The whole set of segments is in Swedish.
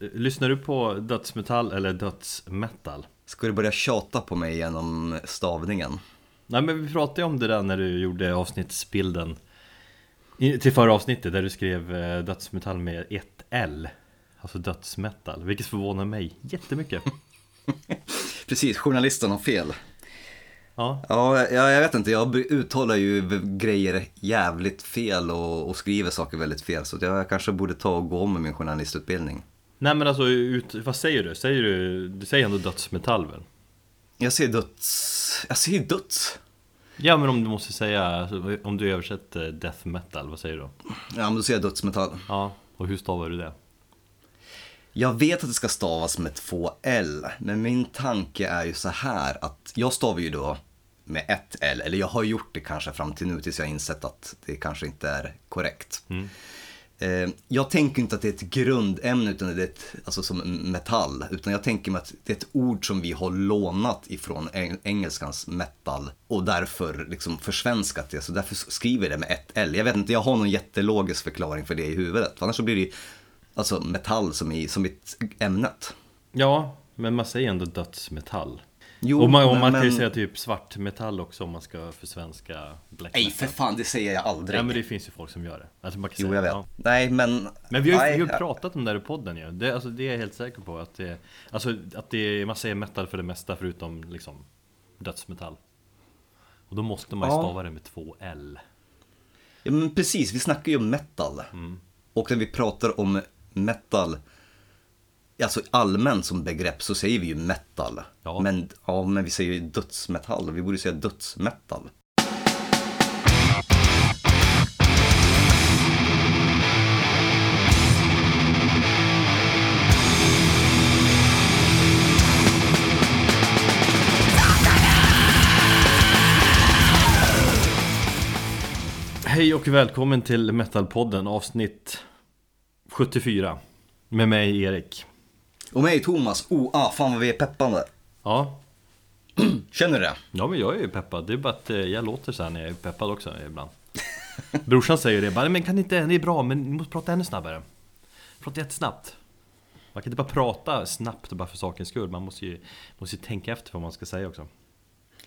Lyssnar du på dödsmetall eller dödsmetal? Ska du börja tjata på mig genom stavningen? Nej men vi pratade ju om det där när du gjorde avsnittsbilden Till förra avsnittet där du skrev eh, dödsmetall med ett L Alltså dödsmetal, vilket förvånar mig jättemycket Precis, journalisten har fel. Ja, Ja, jag, vet inte, jag uttalar ju grejer jävligt fel och, och skriver saker väldigt fel. Så jag kanske borde ta och gå om med min journalistutbildning. Nej men alltså ut, vad säger du? Säger du, du säger ändå dödsmetall väl? Jag säger döds... Jag säger döds. Ja men om du måste säga, alltså, om du översätter death metal, vad säger du då? Ja, men då säger jag dödsmetall. Ja, och hur stavar du det? Jag vet att det ska stavas med två L, men min tanke är ju så här att jag stavar ju då med ett L, eller jag har gjort det kanske fram till nu tills jag har insett att det kanske inte är korrekt. Eh, Jag tänker inte att det är ett grundämne utan det är ett, alltså som metall, utan jag tänker mig att det är ett ord som vi har lånat ifrån eng- engelskans metal och därför liksom försvenskat det, så därför skriver jag det med ett L. Jag vet inte, jag har någon jättelogisk förklaring för det i huvudet, för annars så blir det ju alltså metall som i, som i ämnet. Ja, men man säger ändå dödsmetall Jo, och man, och men- man kan ju men- säga typ svartmetall också om man ska försvenska black Nej, metal för fan, det säger jag aldrig. Ja men det finns ju folk som gör det alltså, man kan Jo, säga, jag vet. ja. Nej, men... Men vi har ju Nej, vi har ju pratat om det här i podden ju det, alltså, det är jag helt säker på att det Alltså att det man säger metal för det mesta förutom liksom dödsmetall Och då måste man ju Ja. stava det med två L Ja, men precis, vi snackar ju om metal. Mm. Och när vi pratar om metal, alltså allmänt som begrepp så säger vi ju metal. Ja. Men, ja, men vi säger ju dödsmetall, vi borde säga dödsmetal. Hej och välkommen till Metalpodden avsnitt 74 Med mig Erik Och mig Thomas, oh ah, fan vad vi är peppande. Ja, Känner du det? ja men jag är ju peppad. Det är bara att eh, jag låter så här när jag är peppad också ibland. Brorsan säger det. Bara, men kan inte, det är bra men ni måste prata ännu snabbare. Prata jättesnabbt. Man kan inte bara prata snabbt bara för sakens skull. Man måste ju, måste ju tänka efter vad man ska säga också.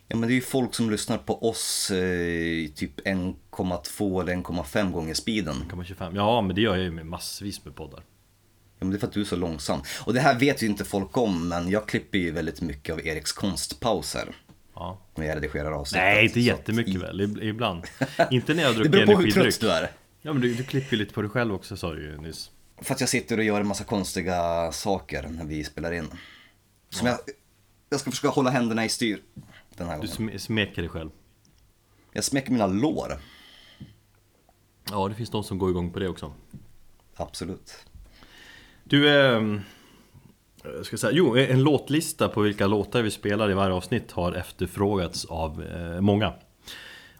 Ja men det är ju folk som lyssnar på oss eh, typ 1,2 eller 1,5 gånger speeden. 1,25 Ja men det gör jag ju med massvis med poddar Ja, men det är för att du är så långsam. Och det här vet ju inte folk om, men jag klipper ju väldigt mycket av Eriks konstpauser. Ja När jag redigerar avsnittet. Nej inte att jättemycket i- väl, ib- ibland Inte när jag har Det druckit beror på hur energidryck trött du är. Ja men du, du klipper ju lite på dig själv också sa du ju nyss För att jag sitter och gör en massa konstiga saker när vi spelar in. Som jag, jag ska försöka hålla händerna i styr den här Du gången. sm- smeker dig själv Jag smäcker mina lår. Ja det finns de som går igång på det också Absolut. Du, eh, ska säga, jo en låtlista på vilka låtar vi spelar i varje avsnitt har efterfrågats av eh, många.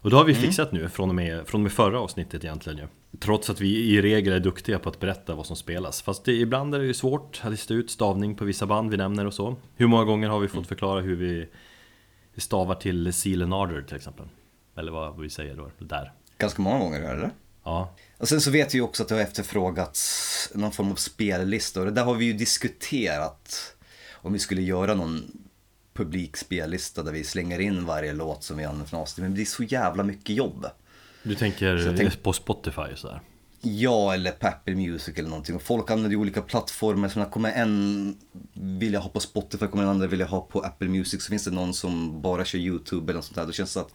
Och det har vi fixat nu från och, med, från och med förra avsnittet egentligen ju. Trots att vi i regel är duktiga på att berätta vad som spelas. Fast det, ibland är det ju svårt att lista ut stavning på vissa band vi nämner och så. Hur många gånger har vi fått förklara hur vi stavar till Seal and Ardor till exempel? Eller vad vi säger då, där. Ganska många gånger, eller? Ja, Och sen så vet vi ju också att det har efterfrågats någon form av spellista och det där har vi ju diskuterat om vi skulle göra någon publik spellista där vi slänger in varje låt som vi använder från avsnitt. Men det är så jävla mycket jobb. du tänker tänk- på Spotify och sådär Ja, eller Apple Music eller någonting. Och folk använder ju olika plattformar. Så kommer en vilja ha på Spotify, kommer en andra vilja ha på Apple Music. Så finns det någon som bara kör YouTube eller något sånt där. Då känns det att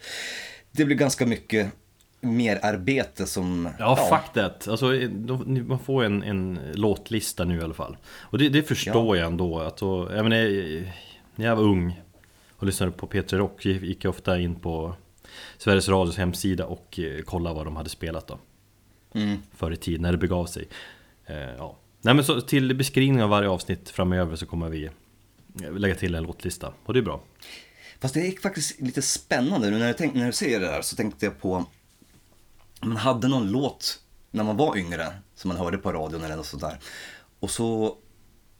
det blir ganska mycket mer arbete som... Ja, fuck that. Alltså, man får en, en låtlista nu i alla fall. Och det, det förstår jag ändå. Att då, jag menar, när jag var ung och lyssnade på P3 Rock gick jag ofta in på Sveriges Radios hemsida och eh, kollade vad de hade spelat då. Mm. Förr i tiden, när det begav sig. Eh, ja. Nej men så till beskrivningen av varje avsnitt framöver så kommer vi eh, lägga till en låtlista. Och det är bra. Fast det är faktiskt lite spännande nu när, jag tänk, när du säger det där så tänkte jag på man hade någon låt när man var yngre som man hörde på radion eller något sånt där. Och så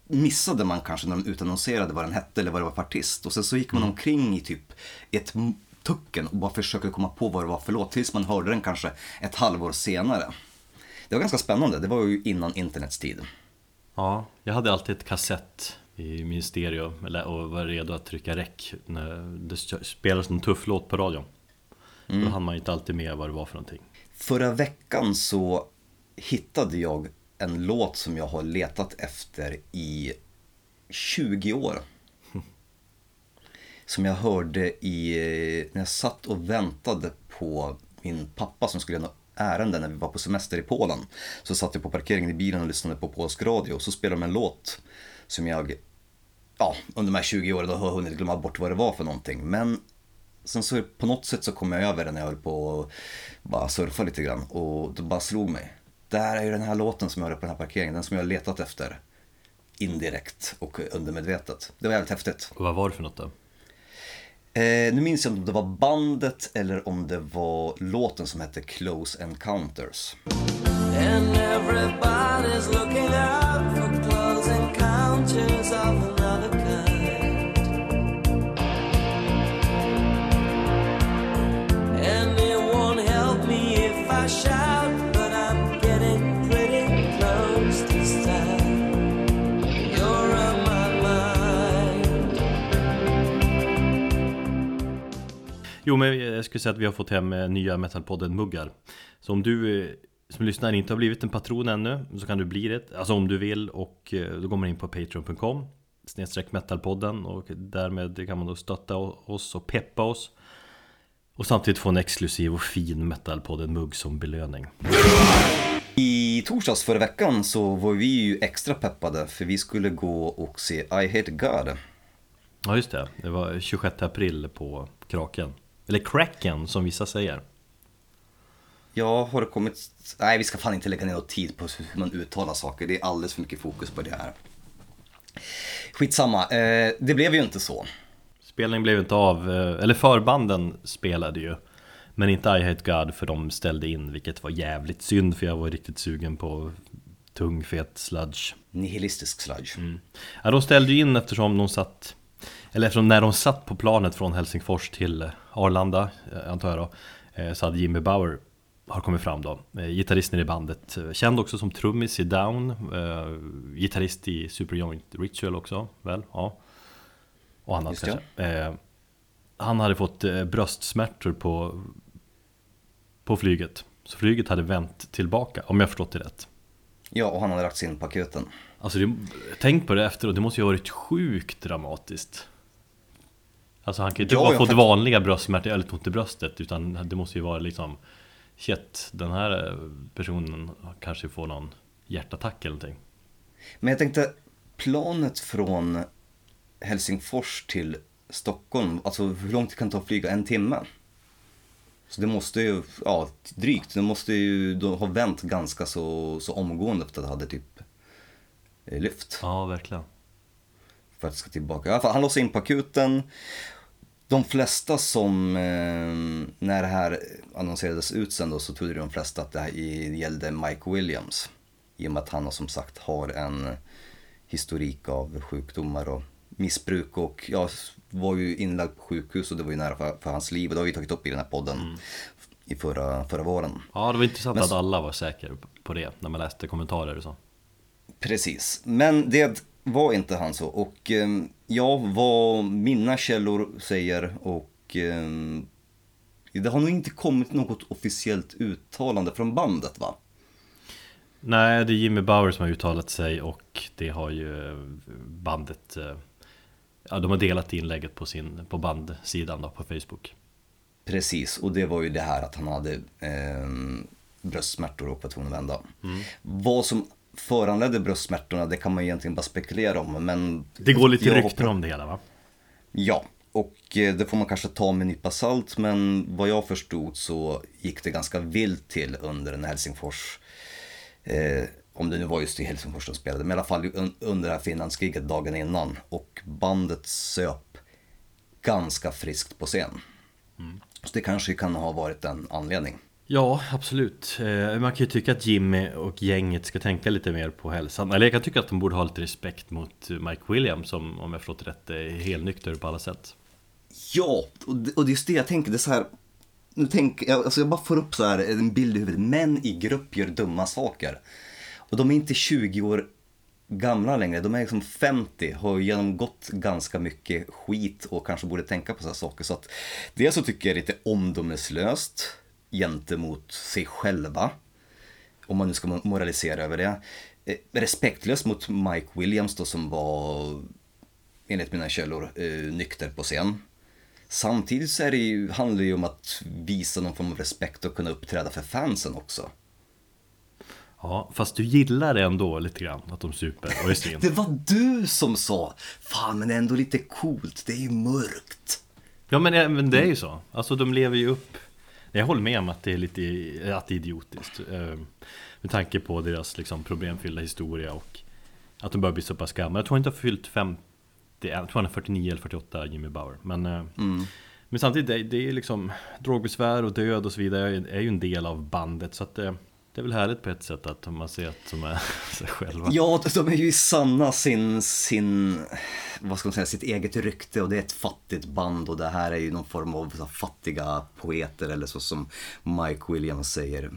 missade man kanske när de utannonserade vad den hette eller vad det var för artist. Och sen så gick man omkring i typ ett tucken och bara försökte komma på vad det var för låt tills man hörde den kanske ett halvår senare. Det var ganska spännande, det var ju innan internets tid. Ja, jag hade alltid ett kassett i min stereo och var redo att trycka räck när det spelades en tuff låt på radion. Då hann man inte alltid med vad det var för någonting. Förra veckan så hittade jag en låt som jag har letat efter i 20 år. Som jag hörde i, när jag satt och väntade på min pappa som skulle göra ärende när vi var på semester i Polen. Så satt jag på parkeringen i bilen och lyssnade på polsk radio och så spelade de en låt som jag, ja, under de här 20 åren har hunnit glömma bort vad det var för någonting. Men sen så på något sätt så kom jag över den när jag höll på att bara surfa lite grann och det bara slog mig. Det här är ju den här låten som jag hörde på den här parkeringen, den som jag har letat efter. Indirekt och undermedvetet. Det var jävligt häftigt. Och vad var det för något då? Eh, nu minns jag inte om det var bandet eller om det var låten som hette Close Encounters. And everybody's looking out Jo men jag skulle säga att vi har fått hem eh, nya Metalpodden-muggar Så om du eh, som lyssnar inte har blivit en patron ännu Så kan du bli det, alltså om du vill och eh, då går man in på patreon.com Snedstreck metalpodden och därmed kan man då stötta oss och peppa oss. Och samtidigt få en exklusiv och fin Metalpodden-mugg som belöning. I torsdags förra veckan så var vi ju extra peppade för vi skulle gå och se I Hate God. Ja just det, det var 26 april på Kraken Eller Kraken som vissa säger Ja, har det kommit... Nej, vi ska fan inte lägga ner någon tid på hur man uttalar saker. Det är alldeles för mycket fokus på det här. Skitsamma, eh, det blev ju inte så. Spelningen blev inte av, eh, eller förbanden spelade ju Men inte I Hate God för de ställde in vilket var jävligt synd för jag var riktigt sugen på tung fet sludge Nihilistisk sludge. Ja de ställde ju in eftersom de satt Eller eftersom när de satt på planet från Helsingfors till Arlanda eh, antar jag då eh, Så hade Jimmy Bauer har kommit fram då. Eh, Gitarristen i bandet Känd också som trummis i Down Gitarrist i Superjoint Ritual också väl? Ja. Och annat kanske Han hade fått bröstsmärtor på På flyget. Så flyget hade vänt tillbaka om jag förstått det rätt. Ja, och han hade lagt sig in på akuten. Alltså det, tänk på det efteråt, det måste ju ha varit sjukt dramatiskt Alltså han kan ju inte Ja, bara fått för- vanliga bröstsmärtor eller ont i bröstet Utan det måste ju vara liksom Shit, den här eh, personen kanske får någon hjärtattack eller någonting Men jag tänkte, planet från Helsingfors till Stockholm, alltså hur långt kan det ta att flyga? En timme? Så det måste ju, ja drygt, det måste ju då ha vänt ganska så, så omgående efter att det hade typ eh, lyft. Ja, verkligen För att det ska tillbaka. I alla fall, han låste in på akuten. De flesta som, eh, när det här annonserades ut sen då, så trodde de flesta att det här gällde Mike Williams. I och med att han som sagt har en historik av sjukdomar och missbruk och ja, var ju inlagd på sjukhus och det var ju nära för, för hans liv. Och det har vi tagit upp i den här podden i förra, förra våren. Ja, det var intressant Men att alla var säkra på det När man läste kommentarer och så Precis, men det var inte han så. Och eh, ja, vad mina källor säger och eh, det har nog inte kommit något officiellt uttalande från bandet va? Nej, det är Jimmy Bauer som har uttalat sig och det har ju eh, bandet eh, Ja, de har delat inlägget på, sin, på bandsidan då, på Facebook Precis, och det var ju det här att han hade eh, bröstsmärtor och att vända. Vad som föranledde bröstsmärtorna, det kan man egentligen bara spekulera om. Men Det går lite rykten om det hela va? Ja, och eh, det får man kanske ta med en nypa salt, men vad jag förstod så gick det ganska vilt till under en Helsingfors, eh, om det nu var just i Helsingfors de spelade, men i alla fall un- under det här Finlandskriget dagen innan. Och bandet söp ganska friskt på scen. Så det kanske kan ha varit en anledning. Ja, absolut. Eh, man kan ju tycka att Jimmy och gänget ska tänka lite mer på hälsan. Eller jag kan tycka att de borde ha lite respekt mot Mike Williams som, om jag förstått rätt, är helnykter på alla sätt. Ja, och det, och det är just det jag tänker. Det är så här, nu tänker jag, alltså jag bara får upp så här en bild i huvudet. Män i grupp gör dumma saker. Och de är inte 20 år gamla längre. De är liksom 50, har genomgått ganska mycket skit och kanske borde tänka på sådana saker. Så att dels så tycker jag det är lite omdömeslöst gentemot sig själva. Om man nu ska moralisera över det. Eh, Respektlöst mot Mike Williams då som var, enligt mina källor, eh, nykter på scen. Samtidigt så är det ju, handlar det ju om att visa någon form av respekt och kunna uppträda för fansen också. Ja, fast du gillar det ändå lite grann att de super och är svin. Det var du som sa, fan men det är ändå lite coolt, det är ju mörkt. Ja men, men det är ju så. Alltså de lever ju upp. Jag håller med om att det är lite att det är idiotiskt. eh, Med tanke på deras liksom, problemfyllda historia och att de börjar bli så pass gamla. Jag tror inte har fyllt 50, jag tror han är 49 eller 48 Jimmy Bauer. Men, eh, men samtidigt, det, det är liksom drogbesvär och död och så vidare är, är ju en del av bandet. Så att eh, det är väl härligt på ett sätt att man ser att de är sig själva. Ja, de är ju sanna sin, sin, vad ska man säga, sitt eget rykte och det är ett fattigt band och det här är ju någon form av fattiga poeter eller så som Mike Williams säger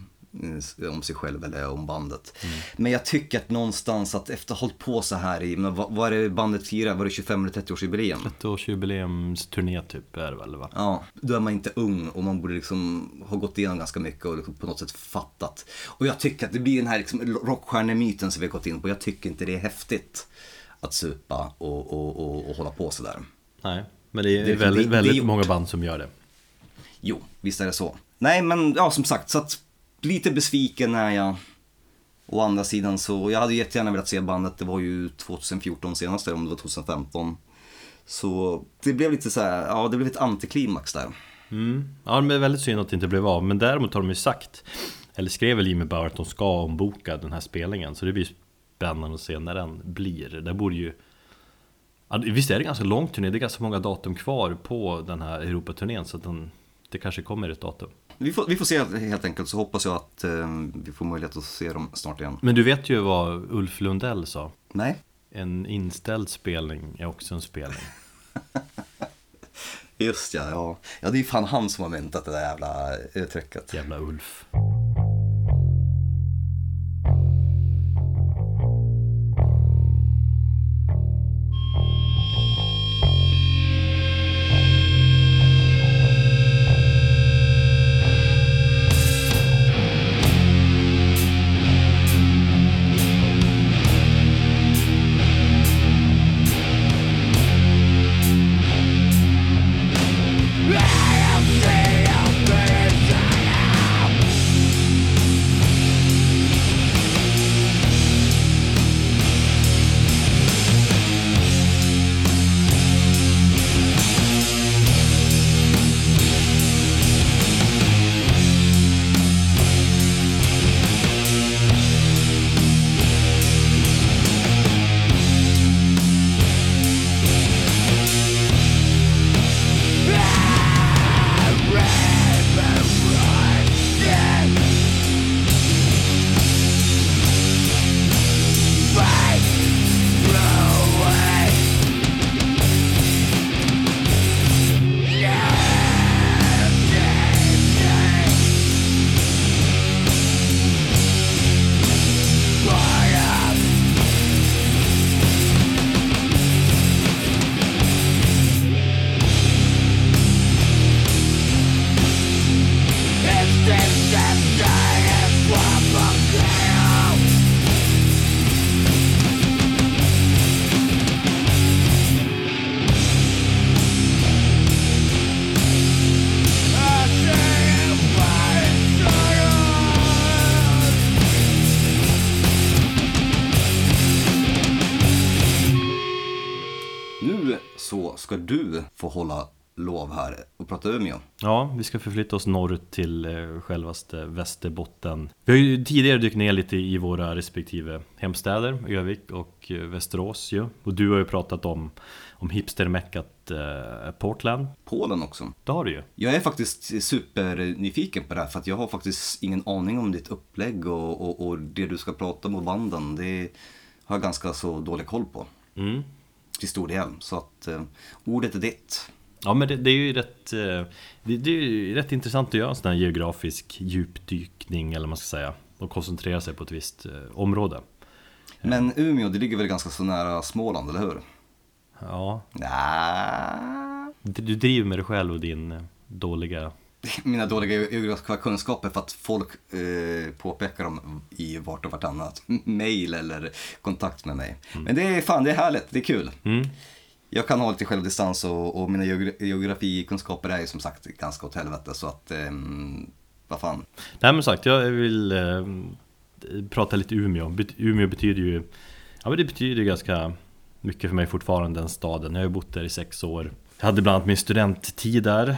om sig själv eller om bandet. Men jag tycker att någonstans att efter hållit på så här i, men vad, vad är det bandet firar? Var det 25 eller 30 årsjubileum? Ett årsjubileumsturné typ är det väl va? Ja, då är man inte ung och man borde liksom ha gått igenom ganska mycket och liksom på något sätt fattat. Och jag tycker att det blir den här liksom rockstjärnemyten som vi har gått in på. Jag tycker inte det är häftigt att supa och, och, och, och hålla på sådär. Nej, men det är Det- väldigt, det- det väldigt många band som gör det. Jo, visst är det så. Nej, men ja, som sagt, så att lite besviken är jag. Å andra sidan så, jag hade jättegärna velat se bandet, det var ju 2014 senast, eller om det var 2015. Så det blev lite så här, ja det blev ett antiklimax där. Mm. Ja, men det är väldigt synd att det inte blev av. Men däremot har de ju sagt, eller skrev väl Jimmy Bauer att de ska omboka den här spelningen. Så det blir spännande att se när den blir. Det borde ju... Ja, visst är det ganska lång turné? Det är ganska många datum kvar på den här Europaturnén. Så att den, det kanske kommer ett datum. Vi får, vi får se helt enkelt, så hoppas jag att eh, vi får möjlighet att se dem snart igen. Men du vet ju vad Ulf Lundell sa. Nej? En inställd spelning är också en spelning. Just ja, ja. Ja, det är fan han som har myntat det där jävla uttrycket. Jävla Ulf. Hålla lov här och prata Umeå. Ja, vi ska förflytta oss norrut till eh, självaste Västerbotten. Vi har ju tidigare dykt ner lite i våra respektive hemstäder, Övik och eh, Västerås ju. Och du har ju pratat om, om hipstermeckat eh, Portland. Polen också. Det har du ju. Jag är faktiskt supernyfiken på det här för att jag har faktiskt ingen aning om ditt upplägg och, och, och det du ska prata om och banden. Det har jag ganska så dålig koll på. Mm. Till stor del. Så att eh, ordet är ditt. Ja men det, det är ju rätt eh, det, det är rätt intressant att göra en sån här geografisk djupdykning eller vad man ska säga och koncentrera sig på ett visst eh, område. Men Umeå, det ligger väl ganska så nära Småland, eller hur? Ja, Nja, du driver med dig själv och din eh, dåliga mina dåliga geografiska kunskaper för att folk eh, påpekar dem i vart och vartannat mail eller kontakt med mig. Men det är fan, det är härligt, det är kul. mm. Jag kan ha lite självdistans och, och mina geogra- geografikunskaper är ju som sagt ganska åt helvete så att, ehm, vad fan. Nej men sagt, jag vill eh, prata lite Umeå. Umeå betyder ju Ja men det betyder ju ganska mycket för mig fortfarande den staden. Jag har ju bott där i sex år. Jag hade bland annat min studenttid där.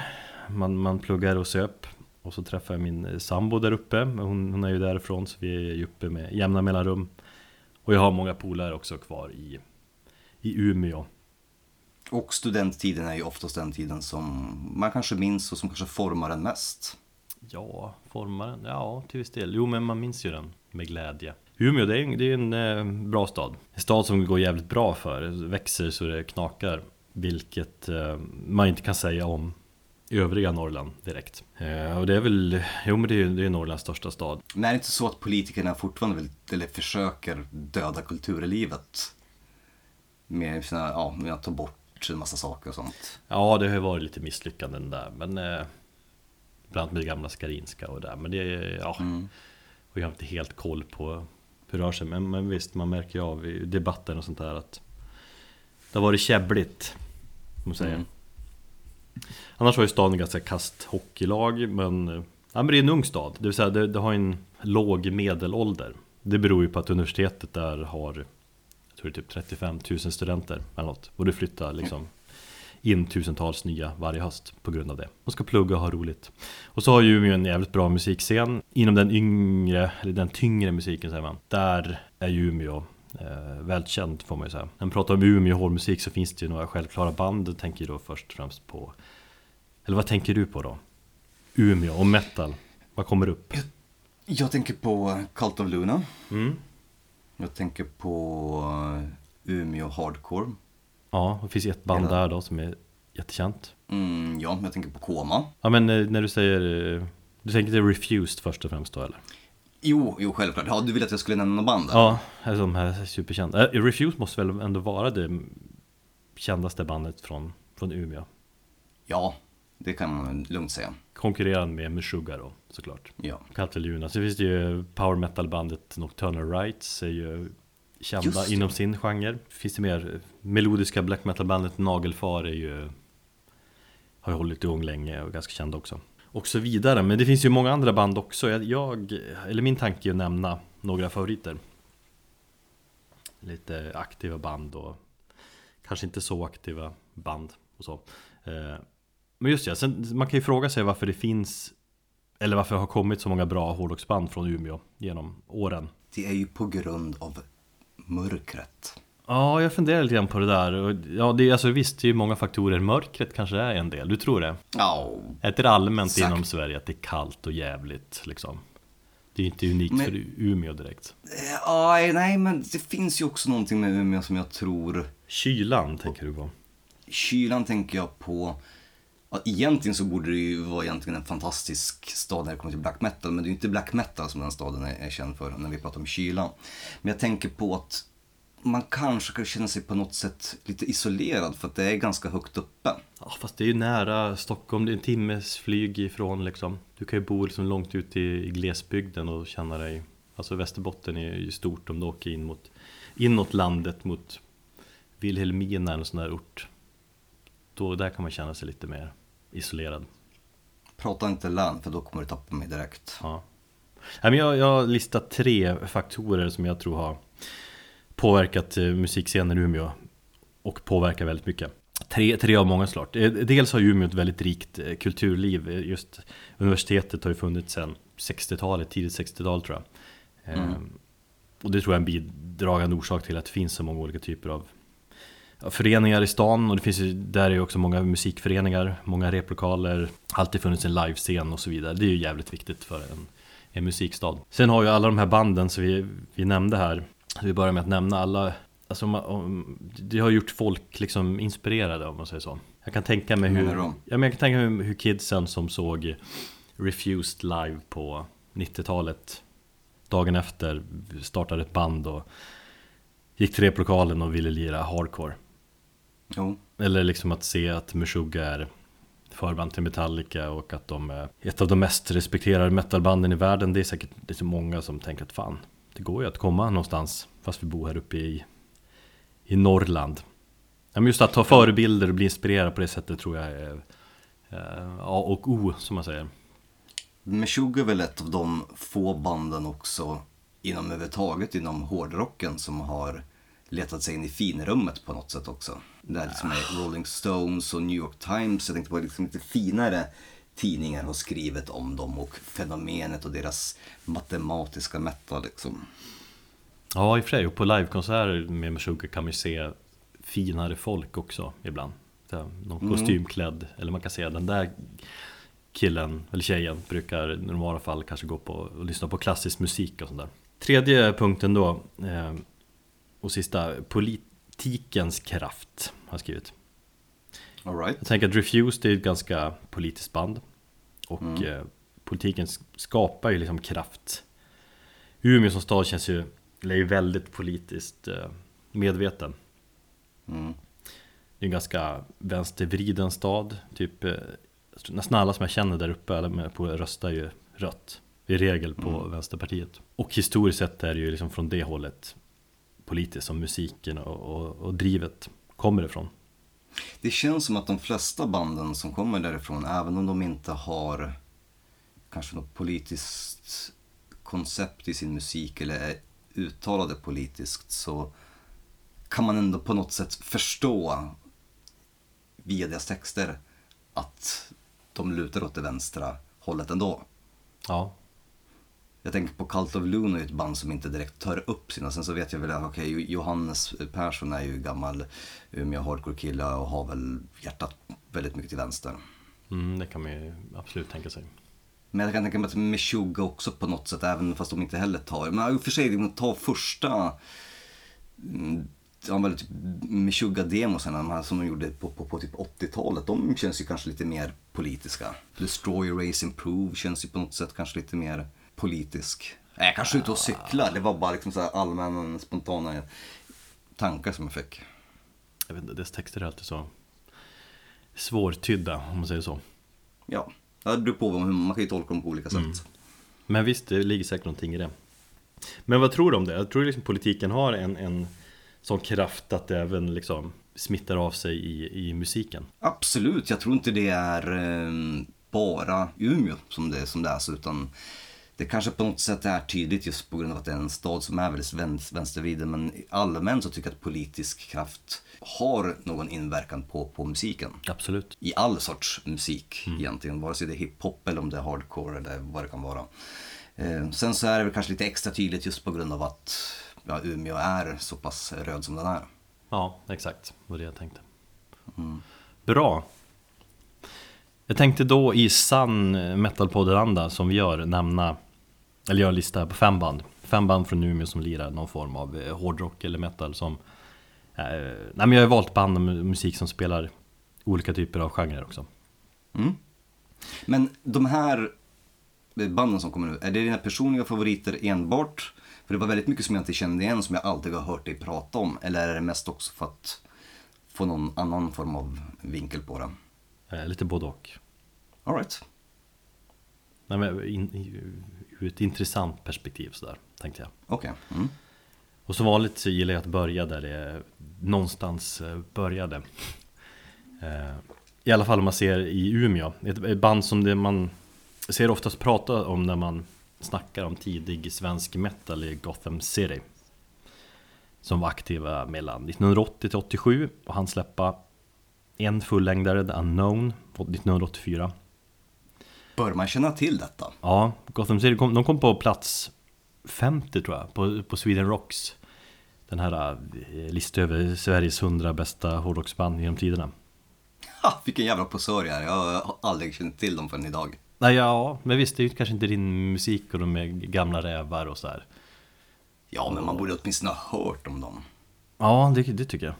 Man, man pluggar och söp. Och så träffade jag min eh, sambo där uppe. Hon, hon är ju därifrån så vi är ju uppe med jämna mellanrum. Och jag har många polare också kvar i, i Umeå. Och studenttiden är ju oftast den tiden som man kanske minns och som kanske formar en mest. Ja, formaren, ja till viss del. Jo men man minns ju den med glädje. Umeå det är, en- det är en eh, bra stad. En stad som går jävligt bra för. Växer så det knakar. Vilket eh, man inte kan säga om övriga Norrland direkt. Eh, och det är väl, jo men det är ju det är Norrlands största stad. Men är det inte så att politikerna fortfarande vill, eller försöker döda kulturlivet? Med, sina, ja, med att ta bort en massa saker och sånt. Ja det har ju varit lite misslyckanden där men eh, Bland annat med det gamla Skarinska och där men det är, ja Mm. Och jag har inte helt koll på hur det rör sig men, men visst man märker ju av i debatten och sånt där att Det har varit käbbligt Måste man säga Mm. Annars har ju staden ganska kast hockeylag men eh, Ja men det är en ung stad, det vill säga det, det har en låg medelålder Det beror ju på att universitetet där har Jag tror det är typ 35 000 studenter eller något Och det flyttar liksom in tusentals nya varje höst på grund av det. De ska plugga och ha roligt. Och så har ju Umeå en jävligt bra musikscen. Inom den yngre, eller den tyngre musiken säger man. Där är Umeå eh, välkänd får man ju säga. När man pratar om Umeå hårdmusik så finns det ju några självklara band. Jag tänker då först och främst på Eller vad tänker du på då? Umeå och metal. Vad kommer upp? Jag tänker på Cult of Luna. Mm. Jag tänker på Umeå Hardcore. Ja, det finns ett band Hela- där då som är jättekänt. Mm, ja, jag tänker på Koma. Ja men eh, när du säger eh, Du tänker till Refused först och främst då eller? Jo, jo, självklart. Ja, du ville att jag skulle nämna band där? Ja, alltså de här superkända. Äh, Refuse måste väl ändå vara det kändaste bandet från, från Umeå. Ja, det kan man lugnt säga. Konkurrerande med Meshuggah då, såklart. Ja. Kalteluna. Så finns det ju power metal-bandet Nocturnal Rights är ju kända inom sin genre. Finns det mer melodiska black metal-bandet Nagelfar är ju har ju hållit igång länge och ganska kända också. Och så vidare, men det finns ju många andra band också. Jag, jag eller min tanke är att nämna några favoriter. Lite aktiva band och kanske inte så aktiva band och så. Eh, men just ja, sen, man kan ju fråga sig varför det finns eller varför det har kommit så många bra hårdrocksband från Umeå genom åren. Det är ju på grund av mörkret. Ja, jag funderar lite grann på det där. Ja, det är alltså visst, det är ju många faktorer. Mörkret kanske är en del. Du tror det? Ja, Är inte det allmänt Exakt. inom Sverige att det är kallt och jävligt liksom? Det är inte unikt Men- för Umeå direkt. Ja, nej men det finns ju också någonting med Umeå som jag tror Kylan tänker du på? Kylan tänker jag på ja, Egentligen så borde det ju vara egentligen en fantastisk stad när det kommer till black metal Men det är ju inte black metal som den staden är, är känd för när vi pratar om kylan Men jag tänker på att man kanske kan känna sig på något sätt lite isolerad för att det är ganska högt uppe. Ja, fast det är ju nära Stockholm. Det är en timmes flyg ifrån liksom. Du kan ju bo liksom långt ute i, i glesbygden och känna dig... Alltså Västerbotten är ju stort om du åker in mot, inåt landet mot Vilhelmina eller en sån där ort. Då, där kan man känna sig lite mer isolerad. Prata inte län för då kommer du tappa mig direkt. Ja. Nej, men jag, jag har listat tre faktorer som jag tror har påverkat eh, musikscenen i Umeå och påverkar väldigt mycket. Tre, tre av många slag. Eh, Dels har Umeå ett väldigt rikt eh, kulturliv. Just universitetet har ju funnits sedan 60-talet, tidigt 60-tal tror jag. Eh, Och det tror jag är en bidragande orsak till att det finns så många olika typer av föreningar i stan och det finns ju, där är ju också många musikföreningar, många replokaler, alltid funnits en livescen och så vidare. Det är ju jävligt viktigt för en, en musikstad. Sen har ju alla de här banden som vi, vi nämnde här, vi börjar med att nämna alla Alltså, om- det har gjort folk liksom inspirerade om man säger så. Jag kan tänka mig Hur ja, men jag kan tänka mig hur kidsen som såg Refused live på 90-talet Dagen efter startade ett band och gick till replokalen och ville lira hardcore. Jo. Eller liksom att se att Meshuggah är förband till Metallica och att de är ett av de mest respekterade metalbanden i världen. Det är säkert det är så många som tänker att fan, det går ju att komma någonstans fast vi bor här uppe i, i Norrland. Men just att ta förebilder och bli inspirerad på det sättet tror jag är eh, A och O som man säger. Meshuggah är väl ett av de få banden också inom överhuvudtaget inom hårdrocken som har letat sig in i finrummet på något sätt också. Det är liksom med Rolling Stones och New York Times, jag tänkte på liksom lite finare tidningar har skrivit om dem och fenomenet och deras matematiska metal liksom. Ja, i och för sig. Och på livekonserter med Meshuggah kan man ju se finare folk också ibland. Någon kostymklädd, eller man kan säga den där killen eller tjejen brukar i normala fall kanske gå på och lyssna på klassisk musik och sånt där. Tredje punkten då, eh, och sista, politikens kraft har jag skrivit. All right. Jag tänker att Refused är ett ganska politiskt band. Och eh, politiken skapar ju liksom kraft. Umeå som stad känns ju, eller är ju väldigt politiskt eh, medveten. Mm. Det är en ganska vänstervriden stad. Typ, eh, nästan alla som jag känner där uppe på röstar ju rött. I regel på Vänsterpartiet. Och historiskt sett är det ju liksom från det hållet politiskt som musiken och, och, och drivet kommer ifrån. Det känns som att de flesta banden som kommer därifrån, även om de inte har kanske något politiskt koncept i sin musik eller är uttalade politiskt så kan man ändå på något sätt förstå via deras texter att de lutar åt det vänstra hållet ändå. Ja, jag tänker på Cult of Luna är ett band som inte direkt tar upp sina. Sen så vet jag väl att okej, Johannes Persson är ju gammal Umeå hardcore-kille och har väl hjärtat väldigt mycket till vänster. mm, det kan man ju absolut tänka sig. Men jag kan tänka mig att Meshuggah också på något sätt, även fast de inte heller tar. Men i och för sig, de tar första mm, ja, väl typ Meshuggah-demosarna de här som de gjorde på, på, på typ 80-talet. De känns ju kanske lite mer politiska. Destroy, Erase, Improve känns ju på något sätt kanske lite mer politisk. Nej, jag kanske är ute och cyklar. Det var bara liksom så här allmänna, spontana tankar som jag fick. Jag vet inte, dess texter är alltid så svårtydda om man säger så. Ja, det beror på, vad- man kan ju tolka dem på olika sätt. Men visst, det ligger säkert någonting i det. Men vad tror du om det? Jag tror liksom politiken har en, en sån kraft att det även liksom smittar av sig i, i musiken. Absolut, jag tror inte det är eh, bara Umeå som det, som det är så, utan det kanske på något sätt är tydligt just på grund av att det är en stad som är väldigt vänster, vänstervriden. Men allmänt så tycker jag att politisk kraft har någon inverkan på, på musiken. Absolut. I all sorts musik egentligen, vare sig det är hiphop eller om det är hardcore eller vad det kan vara. Eh, sen så är det väl kanske lite extra tydligt just på grund av att ja, Umeå är så pass röd som den är. Ja, exakt. Det var det jag tänkte. Bra. Jag tänkte då i sann metalpodden-anda som vi gör nämna, eller göra en lista på fem band. Fem band från Umeå som lirar någon form av eh, hårdrock eller metal som... Eh, nej men jag har valt band och mu- musik som spelar olika typer av genrer också. Mm. Men de här banden som kommer nu, är det dina personliga favoriter enbart? För det var väldigt mycket som jag inte kände igen som jag aldrig har hört dig prata om. Eller är det mest också för att få någon annan form av vinkel på det? Eh, lite både och. Alright. Nej, men in, i, ur ett intressant perspektiv sådär, tänkte jag. Okej. Mm. Och som vanligt så gillar jag att börja där det någonstans eh, började. Eh, I alla fall om man ser i Umeå. Ett band som det man ser oftast prata om när man snackar om tidig svensk metal i Gotham City. Som var aktiva mellan 1980 till 87 och han släppa en fullängdare, The Unknown, 1984. Bör man känna till detta? Ja, Gotham City kom, de kom på plats 50 tror jag, på, på Sweden Rocks. Den här eh, listan över Sveriges 100 bästa hårdrocksband genom tiderna. Ha, vilken jävla posör jag är. Jag har aldrig känt till dem förrän idag. Nej, ja, men visst, det är ju kanske inte din musik och de är gamla rävar och så här. Ja, men man borde åtminstone ha hört om dem. Ja, det, det tycker jag.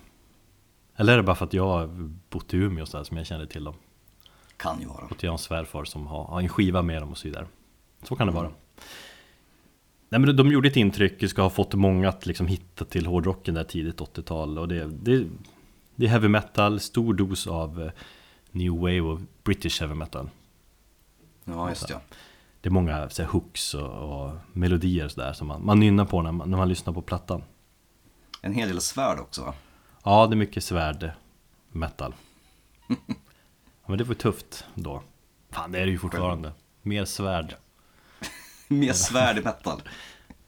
Eller är det bara för att jag har bott i Umeå så här, som jag känner till dem? Kan ju vara. Och har en svärfar som har, har en skiva med dem och så vidare. Så kan det vara. Nej men de gjorde ett intryck, ska ha fått många att liksom hitta till hårdrocken där tidigt 80-tal och det, det, det är heavy metal, stor dos av eh, new wave och British heavy metal Ja, just det. Det är många så här, hooks och, och melodier sådär som man, man nynnar på när man, när man lyssnar på plattan En hel del svärd också va? Ja, det är mycket svärd metal ja, Men det var ju tufft då. Fan det är det ju fortfarande. Mer svärd. Mer svärd i metal.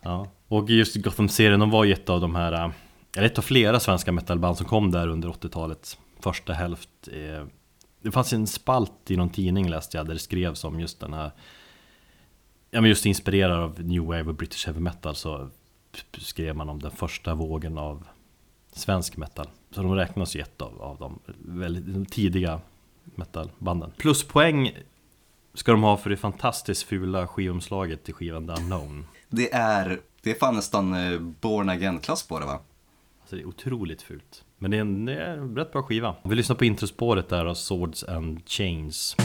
Ja, och just Gotham-serien, de var ju ett av de här äh, Eller ett av flera svenska metalband som kom där under 80-talets första hälft. Eh, Det fanns en spalt i någon tidning läste jag där det skrevs om just den här Ja men just inspirerad av New Wave och British Heavy Metal så skrev man om den första vågen av svensk metal. Så de räknas ju ett av, av de väldigt tidiga metalbanden Pluspoäng ska de ha för det fantastiskt fula skivomslaget till skivan The Unknown Det är, det är fan nästan eh, Born Again-klass på det va? Alltså det är otroligt fult. Men det är en, det är en rätt bra skiva. Vi lyssnar på introspåret där av Swords and Chains.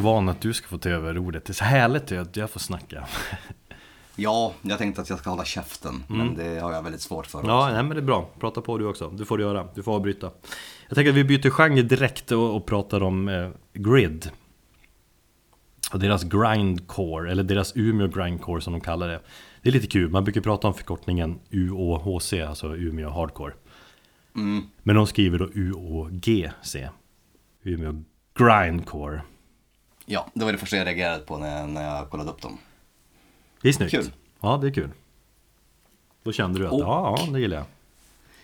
Så van att du ska få ta över ordet. Det är så härligt att jag får snacka. Ja, jag tänkte att jag ska hålla käften, men det har jag väldigt svårt för Ja, också. nej, men det är bra. Prata på du också. Du får göra. Du får avbryta. Jag tänker att vi byter genre direkt och, och pratar om eh, Grid. Och deras grindcore, eller deras Umeå grindcore som de kallar det. Det är lite kul, man brukar prata om förkortningen UOHC, alltså Umeå hardcore. Men de skriver då UOGC. Umeå grindcore. Ja, det var det första jag reagerade på när, när jag kollade upp dem. Det är snyggt. Kul. Ja, det är kul. Då kände du att Och- ja, ja, det gillar jag.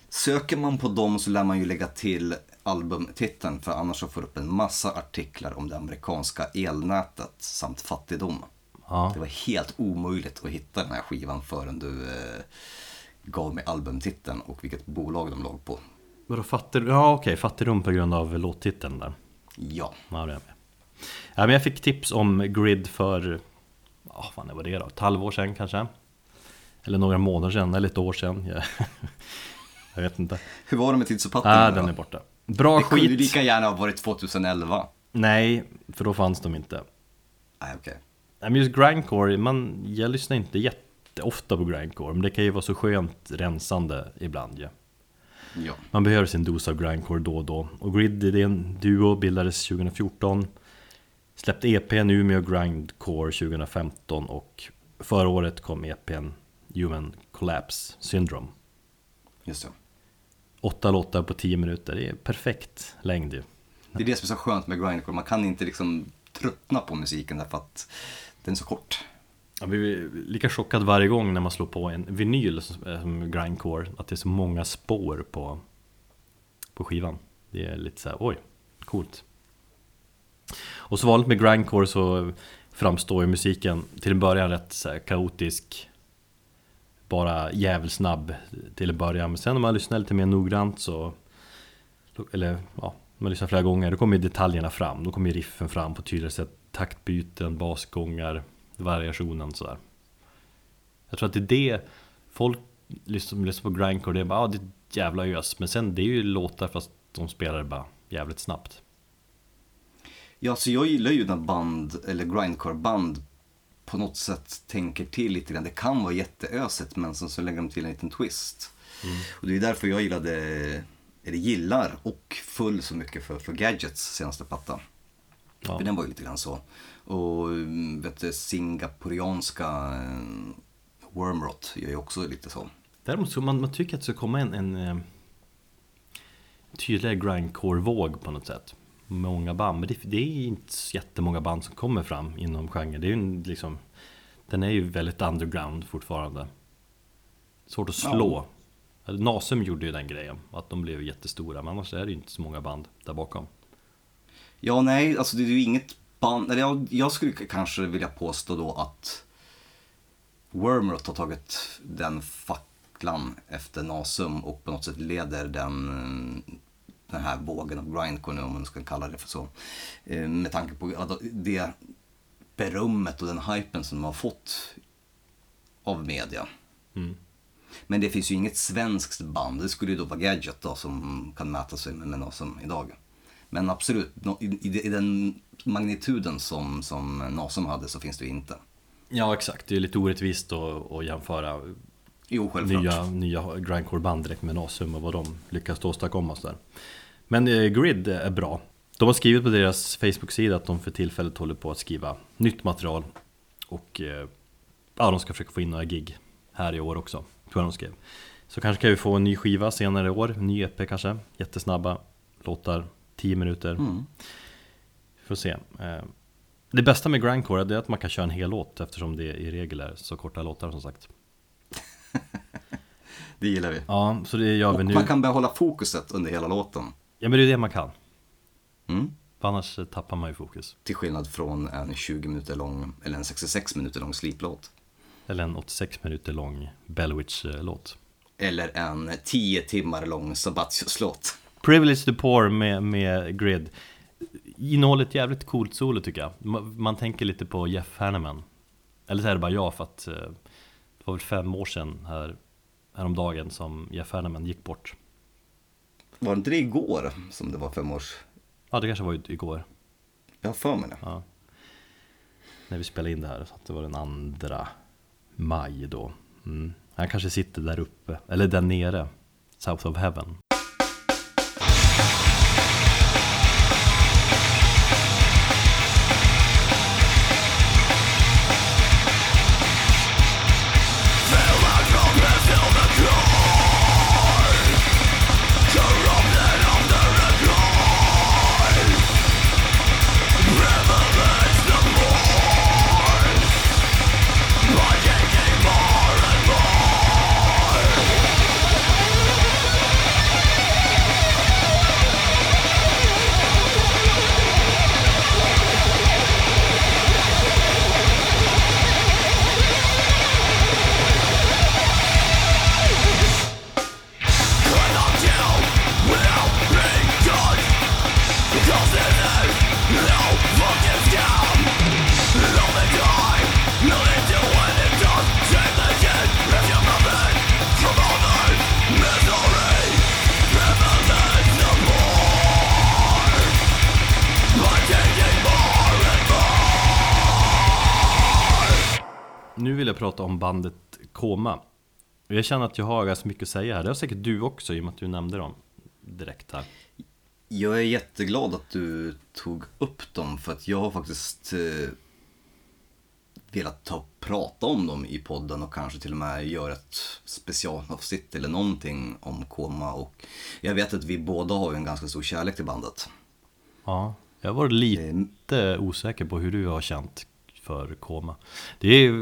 Söker man på dem så lär man ju lägga till albumtiteln för annars så får du upp en massa artiklar om det amerikanska elnätet samt fattigdom. Ja. Det var helt omöjligt att hitta den här skivan förrän du eh, gav mig albumtiteln och vilket bolag de låg på. Vadå fattigdom? Ja okej, fattigdom på grund av låttiteln där. Ja, Ja, det är jag med. Ja, men jag fick tips om Grid för, ja vad var det då? Ett halvår sedan kanske? Eller några månader sedan, eller ett år sedan. Jag, jag vet inte. hur var det med tidsuppfattningen? Då? den är borta. Bra Det kunde ju skit. lika gärna ha varit 2011. Nej, för då fanns de inte. Nej, okej. Nej, men just grindcore, man, jag lyssnar inte jätteofta på grindcore, men det kan ju vara så skönt rensande ibland ju. Ja. Man behöver sin dos av grindcore då och då. Och Grid, det är en duo, bildades 2014. Släppte EPn Umeå Grindcore 2015 och förra året kom EPn Human Collapse Syndrome. Just det. Åtta låtar på 10 minuter, det är perfekt längd ju. Det är det som är så skönt med grindcore. Man kan inte liksom tröttna på musiken därför att den är så kort. Jag blir lika chockad varje gång när man slår på en vinyl som som grindcore Att det är så många spår på, på skivan Det är lite så här, oj, coolt och så vanligt med grindcore så framstår ju musiken till en början rätt så här kaotisk Bara jävelsnabb till en början Men sen när man lyssnar lite mer noggrant så Eller ja, man lyssnar flera gånger Då kommer ju detaljerna fram Då kommer ju riffen fram på tydligare sätt Taktbyten, basgångar variationen sådär. Jag tror att det är det folk lyssnar, lyssnar på grindcore, det är bara ah, det är ett jävla ös. Men sen det är ju låtar fast de spelar det bara jävligt snabbt. Ja, så jag gillar ju när band, eller grindcore-band på något sätt tänker till lite grann. Det kan vara jätteösigt men sen så lägger de till en liten twist. Och det är därför jag gillade, eller gillar och full så mycket för, för Gadgets senaste platta. Ja. För den var ju lite grann så. Och mm, vet du, singaporianska eh, Wormrot gör ju också lite så. Däremot så man, man tycker att det ska komma en, en eh, tydligare grindcore-våg på något sätt. Många band, men det, det är inte så jättemånga band som kommer fram inom genren. Det är ju liksom, den är ju väldigt underground fortfarande. Svårt att slå. Nasum gjorde ju den grejen, att de blev jättestora, men annars är det ju inte så många band där bakom. Ja, nej, alltså det är ju inget band. Eller jag, jag skulle kanske vilja påstå då att Wormrot har tagit den facklan efter Nasum och på något sätt leder den, eh, den här vågen av grindcore nu, om man ska kalla det för så. Eh, Med tanke på att det berömmet och den hypen som de har fått av media. Mm. Men det finns ju inget svenskt band, det skulle ju då vara Gadget då som kan mäta sig med, med Nasum idag. Men absolut, i, den magnituden som, som Nasum hade så finns det ju inte. Ja exakt, det är lite orättvist att, att jämföra Jo, nya, nya grindcore-band direkt med Nasum och vad de lyckas åstadkomma och sådär. Men eh, Grid är bra. De har skrivit på deras Facebook-sida att de för tillfället håller på att skriva nytt material. Och eh, ja, de ska försöka få in några gig här i år också, tror jag de skrev. Så kanske kan vi få en ny skiva senare i år, en ny EP kanske. Jättesnabba låtar, 10 minuter. Mm. Får se. Eh, Det bästa med grindcore är att man kan köra en hel låt eftersom det i regel är så korta låtar som sagt. Det gillar vi. Ja, så det gör vi Och nu. man kan behålla fokuset under hela låten. Ja men det är det man kan. Mm. För annars eh, tappar man ju fokus. Till skillnad från en 20 minuter lång, eller en 66 minuter lång sliplåt. Eller en 86 minuter lång Bellwitch-låt. Eller en 10 timmar lång Sabatius-låt. Privilege the Poor med, med Grid. Innehåller ett jävligt coolt solo tycker jag. Man, man tänker lite på Jeff Hanneman. Eller så är det bara jag för att eh, det var väl fem år sedan här, häromdagen som Jeff Hanneman gick bort. Var det inte det igår som det var fem års... Ja det kanske var igår. Jag har för mig det. Ja. När vi spelade in det här, så att det var den andra maj då. Mm. Han kanske sitter där uppe, eller där nere, South of Heaven. Om bandet Koma. Jag känner att jag har ganska mycket att säga här. Det har säkert du också i och med att du nämnde dem direkt här. Jag är jätteglad att du tog upp dem för att jag har faktiskt eh, velat ta prata om dem i podden och kanske till och med göra ett specialavsnitt eller någonting om Koma och jag vet att vi båda har en ganska stor kärlek till bandet. Ja, jag var lite osäker på hur du har känt för Koma. Det är,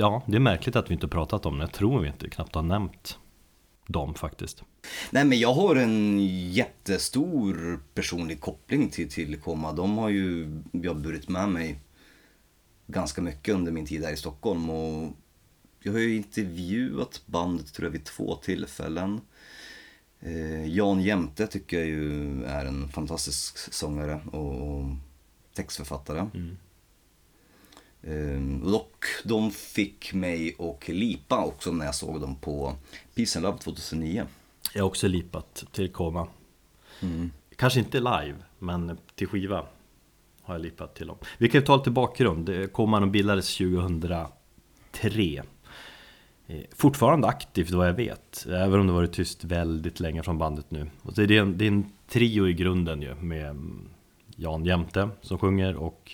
ja, det är märkligt att vi inte pratat om det. Jag tror vi inte knappt har nämnt dem faktiskt. Nej men jag har en jättestor personlig koppling till, till Koma. De har ju jag burit med mig ganska mycket under min tid här i Stockholm. Och jag har ju intervjuat bandet tror jag vid två tillfällen. Eh, Jan Jämte tycker jag ju är en fantastisk sångare och textförfattare. Eh, och de fick mig och lipa också när jag såg dem på Peace and Love 2009. Jag har också lipat till Koma. Kanske inte live, men till skiva. Har jag lipat till dem. Vi kan ju ta lite bakgrund. Det kom man och bildades 2003. Eh, Fortfarande aktivt vad jag vet, även om det varit tyst väldigt länge från bandet nu. Och det är en, det är en trio i grunden ju, med mm, Jan Jämte som sjunger och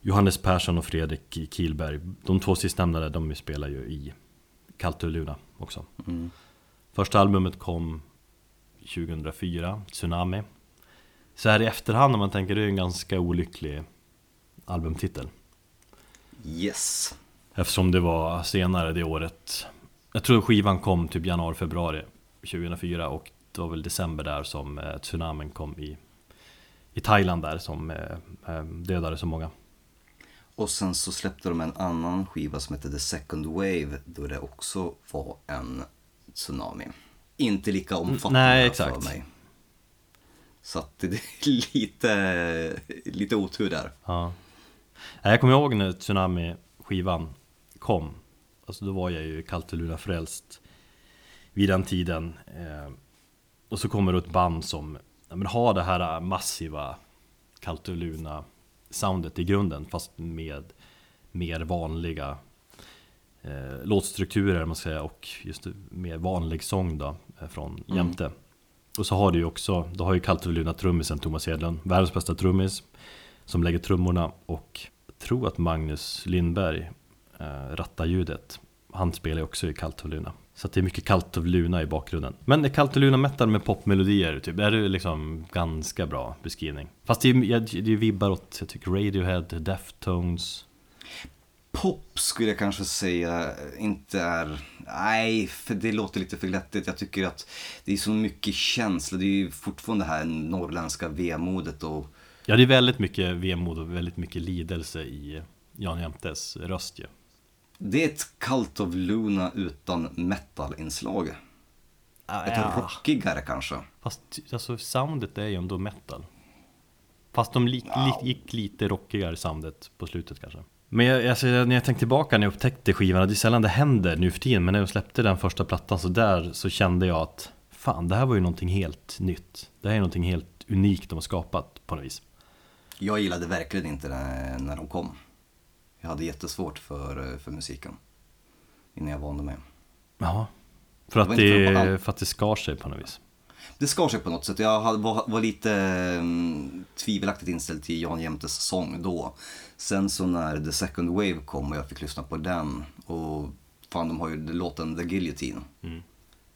Johannes Persson och Fredrik Kihlberg. De två sistnämnda de spelar ju i Kaltuluna också. Mm. Första albumet kom 2004, Tsunami. Så här i efterhand när man tänker, det är en ganska olycklig albumtitel. Yes. Eftersom det var senare det året Jag tror skivan kom typ januari, februari 2004 och det var väl december där som eh, tsunamin kom i I Thailand där som eh, eh, dödade så många Och sen så släppte de en annan skiva som hette The Second Wave då det också var en tsunami. Inte lika omfattande nej, exakt. för mig. Så att det är lite, lite otur där. Ja Jag kommer ihåg när Tsunami skivan kom Alltså då var jag ju Kalteluna frälst Vid den tiden eh, Och så kommer det ett band som ja, men har det här massiva Kalteluna soundet i grunden fast med mer vanliga eh, låtstrukturer man ska säga och just mer vanlig sång då eh, från Jämte. Och så har du ju också, då har ju Kalteluna trummisen Thomas Hedlund, världens bästa trummis som lägger trummorna och jag tror att Magnus Lindberg eh, rattar ljudet. Han spelar ju också i Kaltoluna. Så att det är mycket Kaltoluna i bakgrunden. Men är Kaltoluna metal med popmelodier, typ, är det liksom ganska bra beskrivning. Fast det är det vibbar åt, jag tycker Radiohead, Deftones. Pop skulle jag kanske säga inte är, nej, för det låter lite för glättigt. Jag tycker att det är så mycket känsla. Det är ju fortfarande det här norrländska vemodet och Ja, det är väldigt mycket vemod och väldigt mycket lidelse i Jan Jämtes röst ju. Det är ett Cult of Luna utan metal-inslag. Ett rockigare kanske. Fast alltså soundet är ju ändå metal Fast de li- li- gick lite rockigare soundet på slutet kanske Men jag, alltså, när jag tänkte tillbaka när jag upptäckte skivan, det är sällan det händer nu för tiden Men när jag släppte den första plattan så där så kände jag att Fan, det här var ju någonting helt nytt Det här är någonting helt unikt de har skapat på något vis Jag gillade verkligen inte när de kom. Jag hade jättesvårt för, för musiken. Innan jag vande mig. Ja För att, för det, allt. för att det skar sig på något vis Det skar sig på något sätt. Jag var, var lite mm, tvivelaktigt inställd till Jan Jämtes sång då. Sen så när The Second Wave kom och jag fick lyssna på den och fan de har ju låten The Guillotine.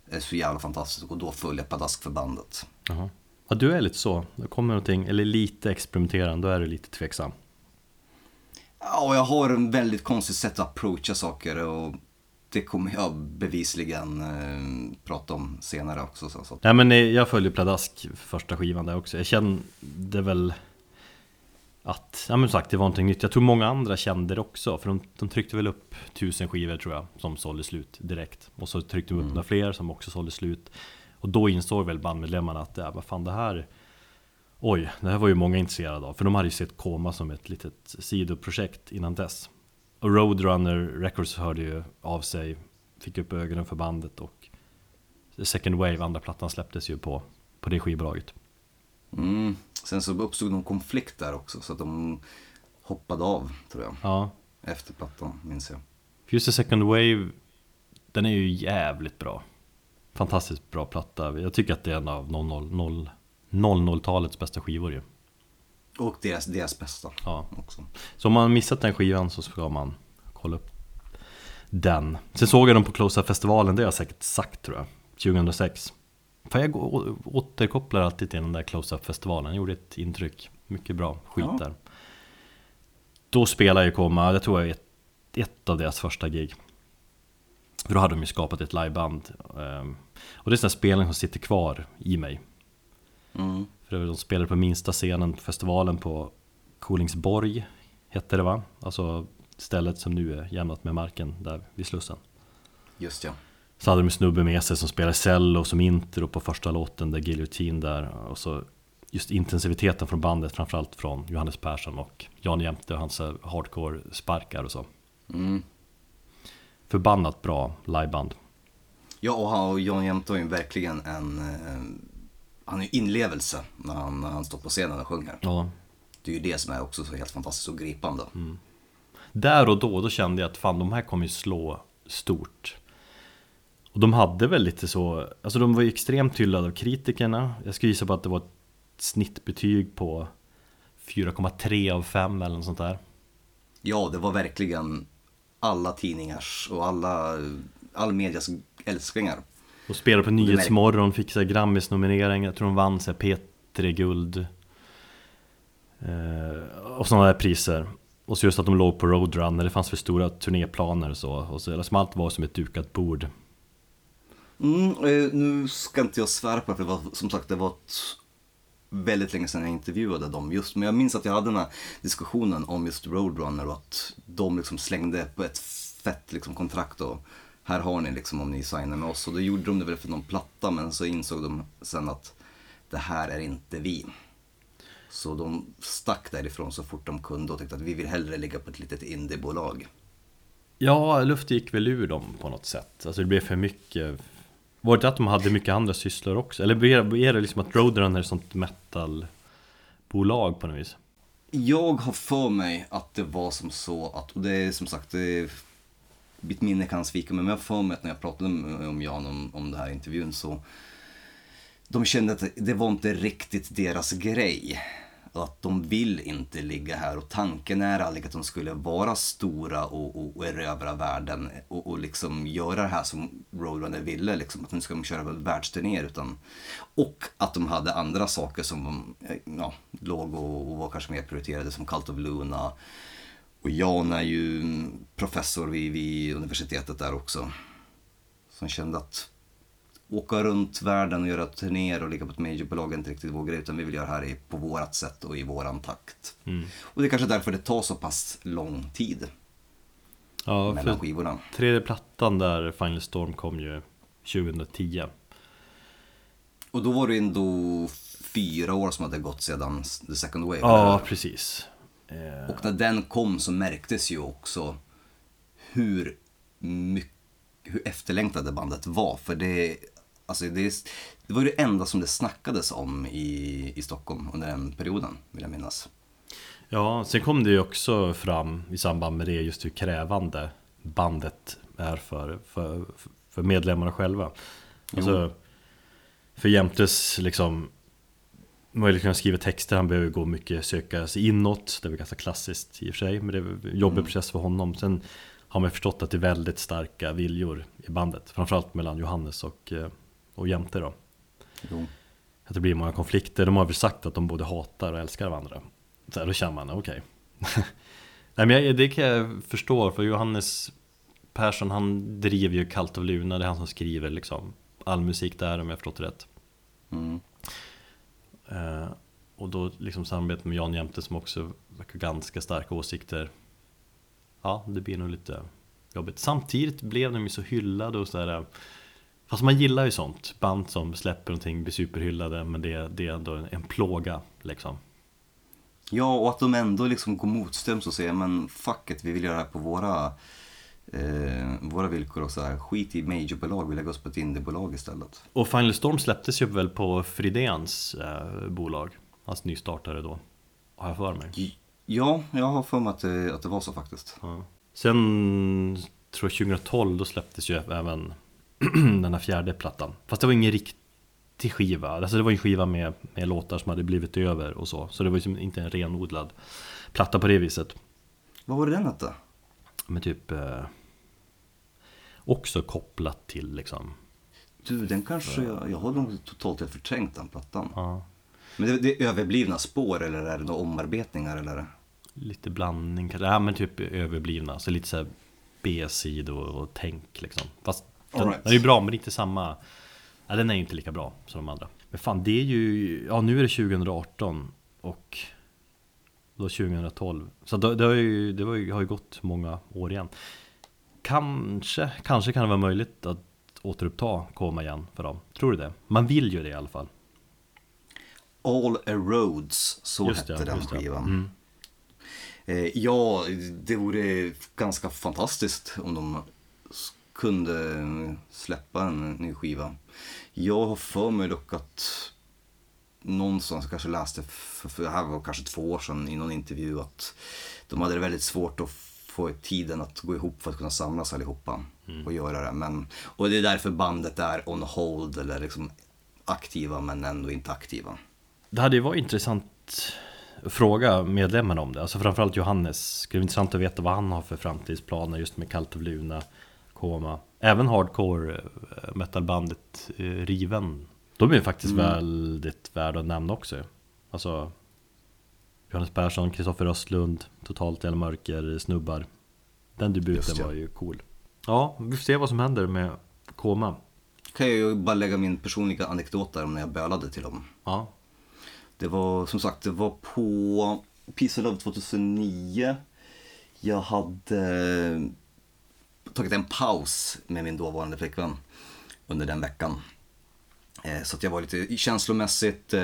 Det är så jävla fantastiskt och då föll jag pladask för bandet. Jaha. Ja, du är lite så. Det kommer någonting, eller lite experimenterande, då är du lite tveksam. Ja, jag har en väldigt konstigt sätt att approacha saker och det kommer jag bevisligen eh, prata om senare också. Så, så. Nej men jag följer pladask första skivan där också. Jag kände väl att, ja men sagt det var någonting nytt. Jag tror många andra kände det också. För de, de tryckte väl upp tusen skivor tror jag, som sålde slut direkt. Och så tryckte de upp några fler som också sålde slut. Och då insåg väl bandmedlemmarna att, ja vad fan det här Oj, det här var ju många intresserade av. För de hade ju sett Koma som ett litet sidoprojekt innan dess. Och Roadrunner Records hörde ju av sig, fick upp ögonen för bandet och Second Wave, andra plattan, släpptes ju på, på det skivbolaget. Mm. Sen så uppstod någon konflikt där också så att de hoppade av tror jag. Ja, Efter plattan minns jag. just The Second Wave, den är ju jävligt bra. Fantastiskt bra platta. Jag tycker att det är en av 00 00-talets bästa skivor ju. Och deras, deras bästa Ja. också. Så om man missat den skivan så ska man kolla upp den. Sen såg jag dem på Close-Up-festivalen, det har jag säkert sagt tror jag, 2006. För jag återkopplar alltid till den där Close-Up-festivalen, gjorde ett intryck. Mycket bra skit Ja. där. Då spelade jag komma, jag tror jag ett, ett av deras första gig. För då hade de ju skapat ett liveband. ehm, Och det är en sån här spelning som sitter kvar i mig. Mm. För de spelade på minsta scenen på festivalen på Kolingsborg Hette det va? Alltså stället som nu är jämnat med marken där vid Slussen Just ja. Så hade de en snubbe med sig som spelade cello som intro på första låten där Guillotine där Och så just intensiviteten från bandet framförallt från Johannes Persson och Jan Jämte och hans eh, hardcore sparkar och så Mm. Förbannat bra liveband Ja, och, Jan Jämte har ju verkligen en... Han är ju inlevelse när han, när han står på scenen och sjunger. Ja Det är ju det som är också så helt fantastiskt och gripande. Där och då, då kände jag att fan de här kommer ju slå stort Och de hade väl lite så, alltså de var ju extremt hyllade av kritikerna Jag skulle gissa på att det var ett snittbetyg på 4,3 av 5 eller något sånt där Ja, det var verkligen alla tidningars och alla, all medias älsklingar. Och spelade på Nyhetsmorgon, fick Grammis-nominering, jag tror de vann så här P3-guld eh, Och sådana där priser. Och så just att de låg på Roadrunner, det fanns för stora turnéplaner och så. Och så liksom allt var som ett dukat bord. Mm, eh, nu ska inte jag svära på det, för det var, som sagt det var ett väldigt länge sedan jag intervjuade dem just. Men jag minns att jag hade den här diskussionen om just Roadrunner och att de liksom slängde på ett fett liksom kontrakt och här har ni liksom om ni signar med oss. Och då gjorde de det väl för någon platta men så insåg de sen att det här är inte vi. Så de stack därifrån så fort de kunde och tyckte att vi vill hellre ligga på ett litet indiebolag. Ja, luft gick väl ur dem på något sätt Alltså det blev för mycket Var det att de hade mycket andra sysslor också? Eller är det liksom att Roadrunner är ett sånt metalbolag på något vis? Jag har för mig att det var som så att, och det är som sagt, det är, mitt minne kan svika mig, men jag har för mig att när jag pratade med om Jan om, om den här intervjun så de kände att det var inte riktigt deras grej. Att de vill inte ligga här och tanken är aldrig att de skulle vara stora och, och, och erövra världen och, och liksom göra det här som Roadrunner ville, liksom, att nu ska de köra världsturnéer. Utan, och att de hade andra saker som eh, ja, låg och, och var kanske mer prioriterade som Cult of Luna. Och Jan är ju professor vid, vid universitetet där också. Som kände att åka runt världen och göra turnéer och ligga på ett majorbolag är inte riktigt vår grej utan vi vill göra det här på vårat sätt och i våran takt. Och det är kanske därför det tar så pass lång tid Ja, mellan skivorna. tredje plattan där, Final Storm, kom ju 2010 Och då var det ändå fyra år som hade gått sedan The Second Wave. Ja, eller? precis Och när den kom så märktes ju också hur, mycket, hur efterlängtade bandet var. För det, alltså det, det var ju det enda som det snackades om i, i Stockholm under den perioden, vill jag minnas. Ja, sen kom det ju också fram i samband med det just hur krävande bandet är för, för, för medlemmarna själva. Alltså, för Jämtes liksom möjlighet att skriva texter, han behöver gå mycket, söka sig inåt. Det är väl ganska klassiskt i och för sig, men det är en jobbig process för honom. Sen har man förstått att det är väldigt starka viljor i bandet, framförallt mellan Johannes och, eh, och Jämte då. Jo. Att det blir många konflikter. De har väl sagt att de både hatar och älskar varandra. Så här, då känner man, okej. Nej men jag, det kan jag förstå, för Johannes Persson han driver ju Cult of Luna, det är han som skriver liksom all musik där om jag förstått det rätt. Mm. Eh, och då liksom samarbetet med Jan Jämte som också verkar ganska starka åsikter. Ja, det blir nog lite jobbigt. Samtidigt blev de ju så hyllade och sådär. Eh, fast man gillar ju sånt. Band som släpper någonting, blir superhyllade, men det, det är ändå en, en plåga liksom. Ja, och att de ändå liksom går motströms och säger men fuck it, vi vill göra det här på våra, eh, våra villkor och så här. Skit i majorbolag, vi lägger oss på ett indiebolag istället. Och Final Storm släpptes ju väl på Fridéns eh, bolag. Hans nystartade då. Har jag för mig. Ja, jag har för mig att det, att det var så faktiskt. Ja. Sen tror jag 2012 då släpptes ju även den här fjärde plattan. Fast det var ingen riktig skiva. Alltså det var en skiva med, med låtar som hade blivit över och så. Så det var ju inte en renodlad platta på det viset. Vad var det den hette? Men typ eh, också kopplat till liksom Du, den kanske, jag, jag har nog totalt helt förträngt den plattan. ja, Men det, det är överblivna spår eller är det några omarbetningar eller? lite blandning kanske. Ja men typ överblivna. Så lite såhär B-sidor och tänk liksom. Fast den, right. den är ju bra men inte samma Ja den är ju inte lika bra som de andra Men fan det är ju Ja nu är det 2018 och Då 2012 Så det, det, har ju, det har ju gått många år igen Kanske, kanske kan det vara möjligt att återuppta Koma igen för dem Tror du det? Man vill ju det i alla fall All Erodes, så Just hette den just det. skivan. Mm. Eh, ja, det vore ganska fantastiskt om de kunde släppa en ny skiva. Jag har för mig dock att någonstans, kanske läste för, för det här var kanske två år sedan i någon intervju att de hade det väldigt svårt att få tiden att gå ihop för att kunna samlas allihopa och göra det. Men, och det är därför bandet är on hold eller liksom aktiva men ändå inte aktiva. Det hade ju varit intressant att fråga medlemmarna om det. Alltså framförallt Johannes. Skulle vara intressant att veta vad han har för framtidsplaner just med Cult of Luna, Koma. Även hardcore eh, metalbandet eh, Riven. De är ju faktiskt väldigt värda att nämna också. Alltså Johannes Persson, Kristoffer Östlund, Totalt Jävla Mörker, Snubbar. Den debuten ja. var ju cool. Ja, vi får se vad som händer med Koma. Kan jag ju bara lägga min personliga anekdot där om när jag bölade till dem. Ja, Det var som sagt, det var på Peace and Love 2009. Jag hade tagit en paus med min dåvarande flickvän under den veckan. Eh, Så att jag var lite känslomässigt... eh,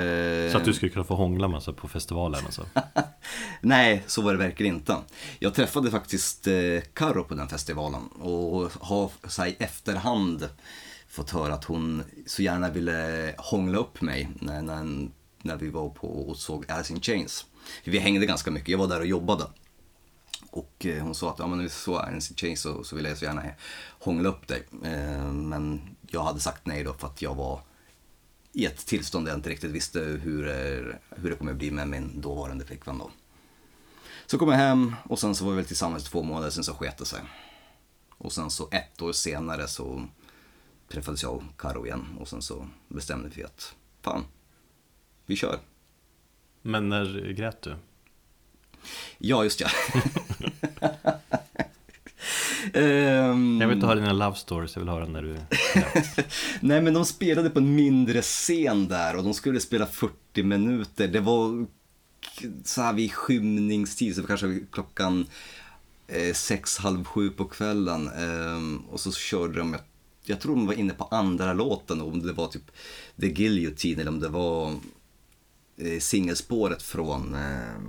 så att du skulle kunna få hångla med sig på festivalen alltså. Nej, så var det verkligen inte. Jag träffade faktiskt eh, Karo på den festivalen och har så här, i efterhand fått höra att hon så gärna ville hångla upp mig när, när, när vi var på och såg Alice in Chains. Vi hängde ganska mycket, jag var där och jobbade. Och hon sa att ja, men när vi såg Alice in Chains så, så ville jag så gärna hångla upp dig. Men jag hade sagt nej då för att jag var i ett tillstånd där jag inte riktigt visste hur, eh, hur det kommer bli med min dåvarande flickvän då. Så kom jag hem och sen så var vi väl tillsammans i två månader, sen så sket det sig. Och sen så ett år senare så träffades jag och Karo igen och sen så bestämde vi att fan, vi kör. Men när grät du? Ja, just ja. Ehm, Jag vill inte höra dina love stories, jag vill höra när du Nej men de spelade på en mindre scen där och de skulle spela 40 minuter. Det var så här vid skymningstid, så kanske klockan eh, sex, halv sju på kvällen. Ehm, och så körde de, jag, jag tror de var inne på andra låten, om det var typ The Guillotine eller om det var eh, singelspåret från eh,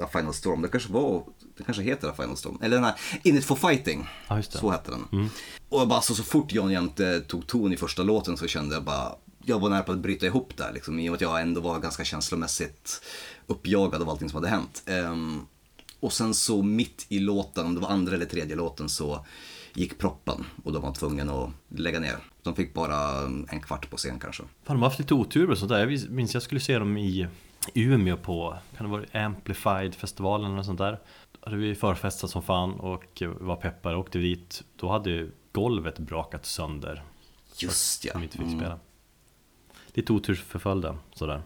A Final Storm. Det kanske var, det kanske heter A Final Storm. Eller den här In It For Fighting. Det. Så hette den. Och jag bara, så, så fort Jan Jämte tog ton i första låten så kände jag bara, jag var nära på att bryta ihop där liksom, i och med att jag ändå var ganska känslomässigt uppjagad av allting som hade hänt. Ehm, och sen så mitt i låten, om det var andra eller tredje låten, så gick proppen och de var tvungna att lägga ner. De fick bara en kvart på scen kanske. Fan, de har haft lite otur och sånt där. Jag minns jag skulle se dem i Umeå på, kan det vara Amplified-festivalen eller sånt där. Då hade vi förfestat som fan och var peppar och åkte dit. Då hade ju golvet brakat sönder. Just ja. Som inte fick Mm. spela. Lite otursförföljda, sådär.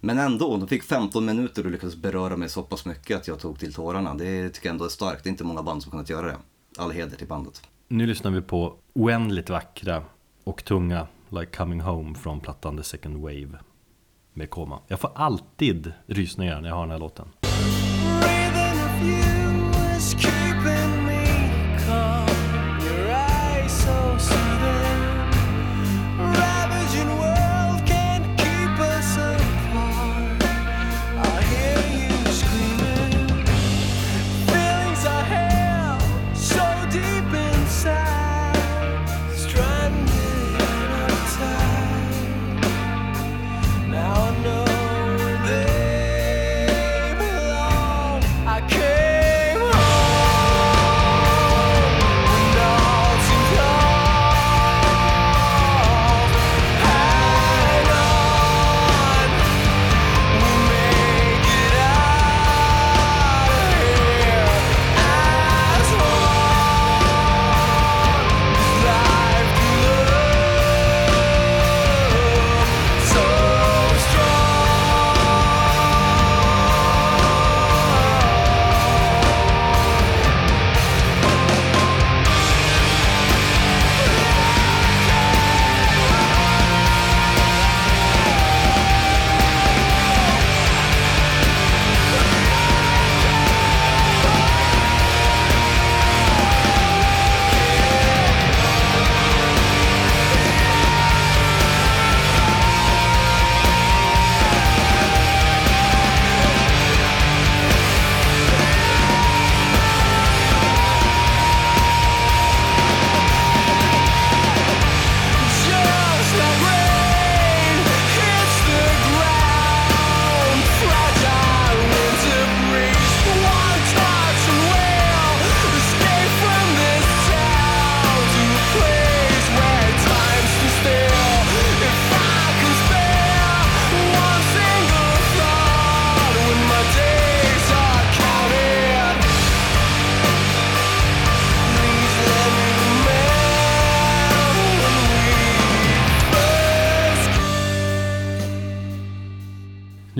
Men ändå, de fick 15 minuter och lyckades beröra mig så pass mycket att jag tog till tårarna. Det tycker jag ändå är starkt. Det är inte många band som kunnat göra det. All heder till bandet. Nu lyssnar vi på oändligt vackra och tunga Like Coming Home från plattan The Second Wave med Koma. Jag får alltid rysningar när jag hör den här låten.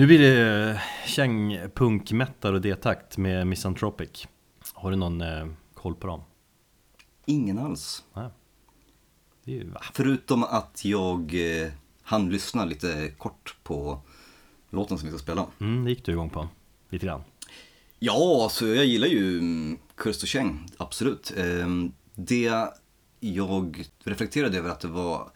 Blir det eh, käng, punk, metal och D-takt med Misanthropic. Har du någon eh, koll på dem? Ingen alls. Nej. Ju? Förutom att jag eh, hann lyssna lite kort på låten som vi ska spela. Mm, det gick du igång på. Lite grann. Ja, så jag gillar ju mm, Kurt och Cheng, absolut. Ehm, Det jag reflekterade över att det var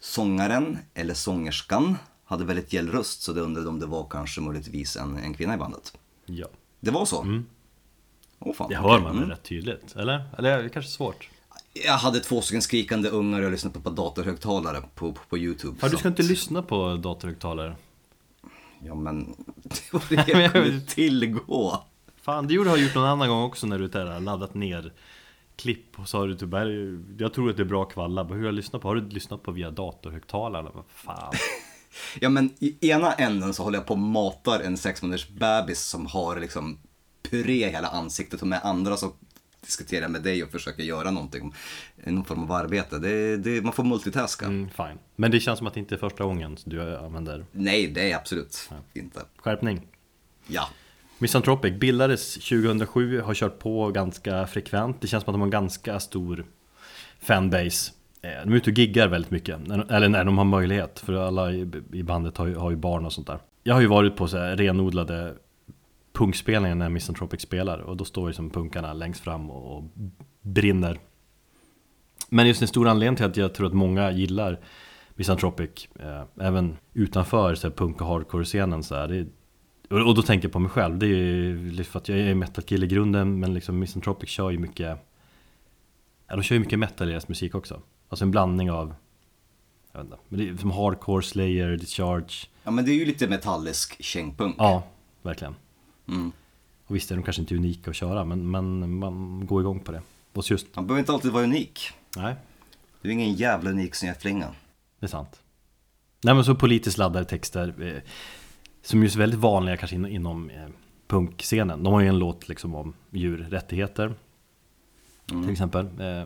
sångaren eller sångerskan hade väldigt gäll röst så det undrade om det var kanske möjligtvis en, en kvinna i bandet. Ja. Det var så? Mm. Åh fan. Det hör man Mm. rätt tydligt? Eller? Eller det är kanske svårt? Jag hade två stycken skrikande ungar och jag lyssnade på, på datorhögtalare på, på, på YouTube. Ja, du ska inte lyssna på datorhögtalare. Ja men, det var det jag kunde tillgå. Fan, det gjorde har gjort någon annan gång också när du där, laddat ner klipp och så har du typ "Här, Jag tror att det är bra kvalla, hur har du lyssnat på? Har du lyssnat på via datorhögtalarna? Vad fan? Ja men i ena änden så håller jag på och matar en sex månaders bebis som har liksom puré hela ansiktet och med andra så diskuterar jag med dig och försöker göra någonting, någon form av arbete. Det, det, man får multitaska. Mm, fine. Men det känns som att det inte är första gången du använder Nej, det är absolut inte. skärpning. Ja. Misanthropic bildades 2007, har kört på ganska frekvent. Det känns som att de har en ganska stor fanbase. Eh, de är ute och giggar väldigt mycket, eller när de har möjlighet. För alla i bandet har ju, har ju barn och sånt där. Jag har ju varit på så här renodlade punkspelningar när Misanthropic spelar. Och då står ju som punkarna längst fram och brinner. Men just en stor anledning till att jag tror att många gillar Misanthropic, eh, även utanför så här, punk och hardcore-scenen så här, det är och då tänker jag på mig själv, det är ju liksom för att jag är metal-kille i grunden Men liksom Misanthropic kör ju mycket Ja de kör ju mycket metal i deras musik också Alltså en blandning av Jag vet inte, men det är som hardcore, slayer, discharge ja, men det är ju lite metallisk kängpunk. Ja, verkligen Mm. Och visst är de kanske inte unika att köra men, men man går igång på det Och just, Man behöver inte alltid vara unik. nej Du är ingen jävla unik snöflinga. Det är sant Nej men så politiskt laddade texter eh, Som just är väldigt vanliga kanske inom, inom eh, punkscenen De har ju en låt liksom om djurrättigheter Till exempel eh,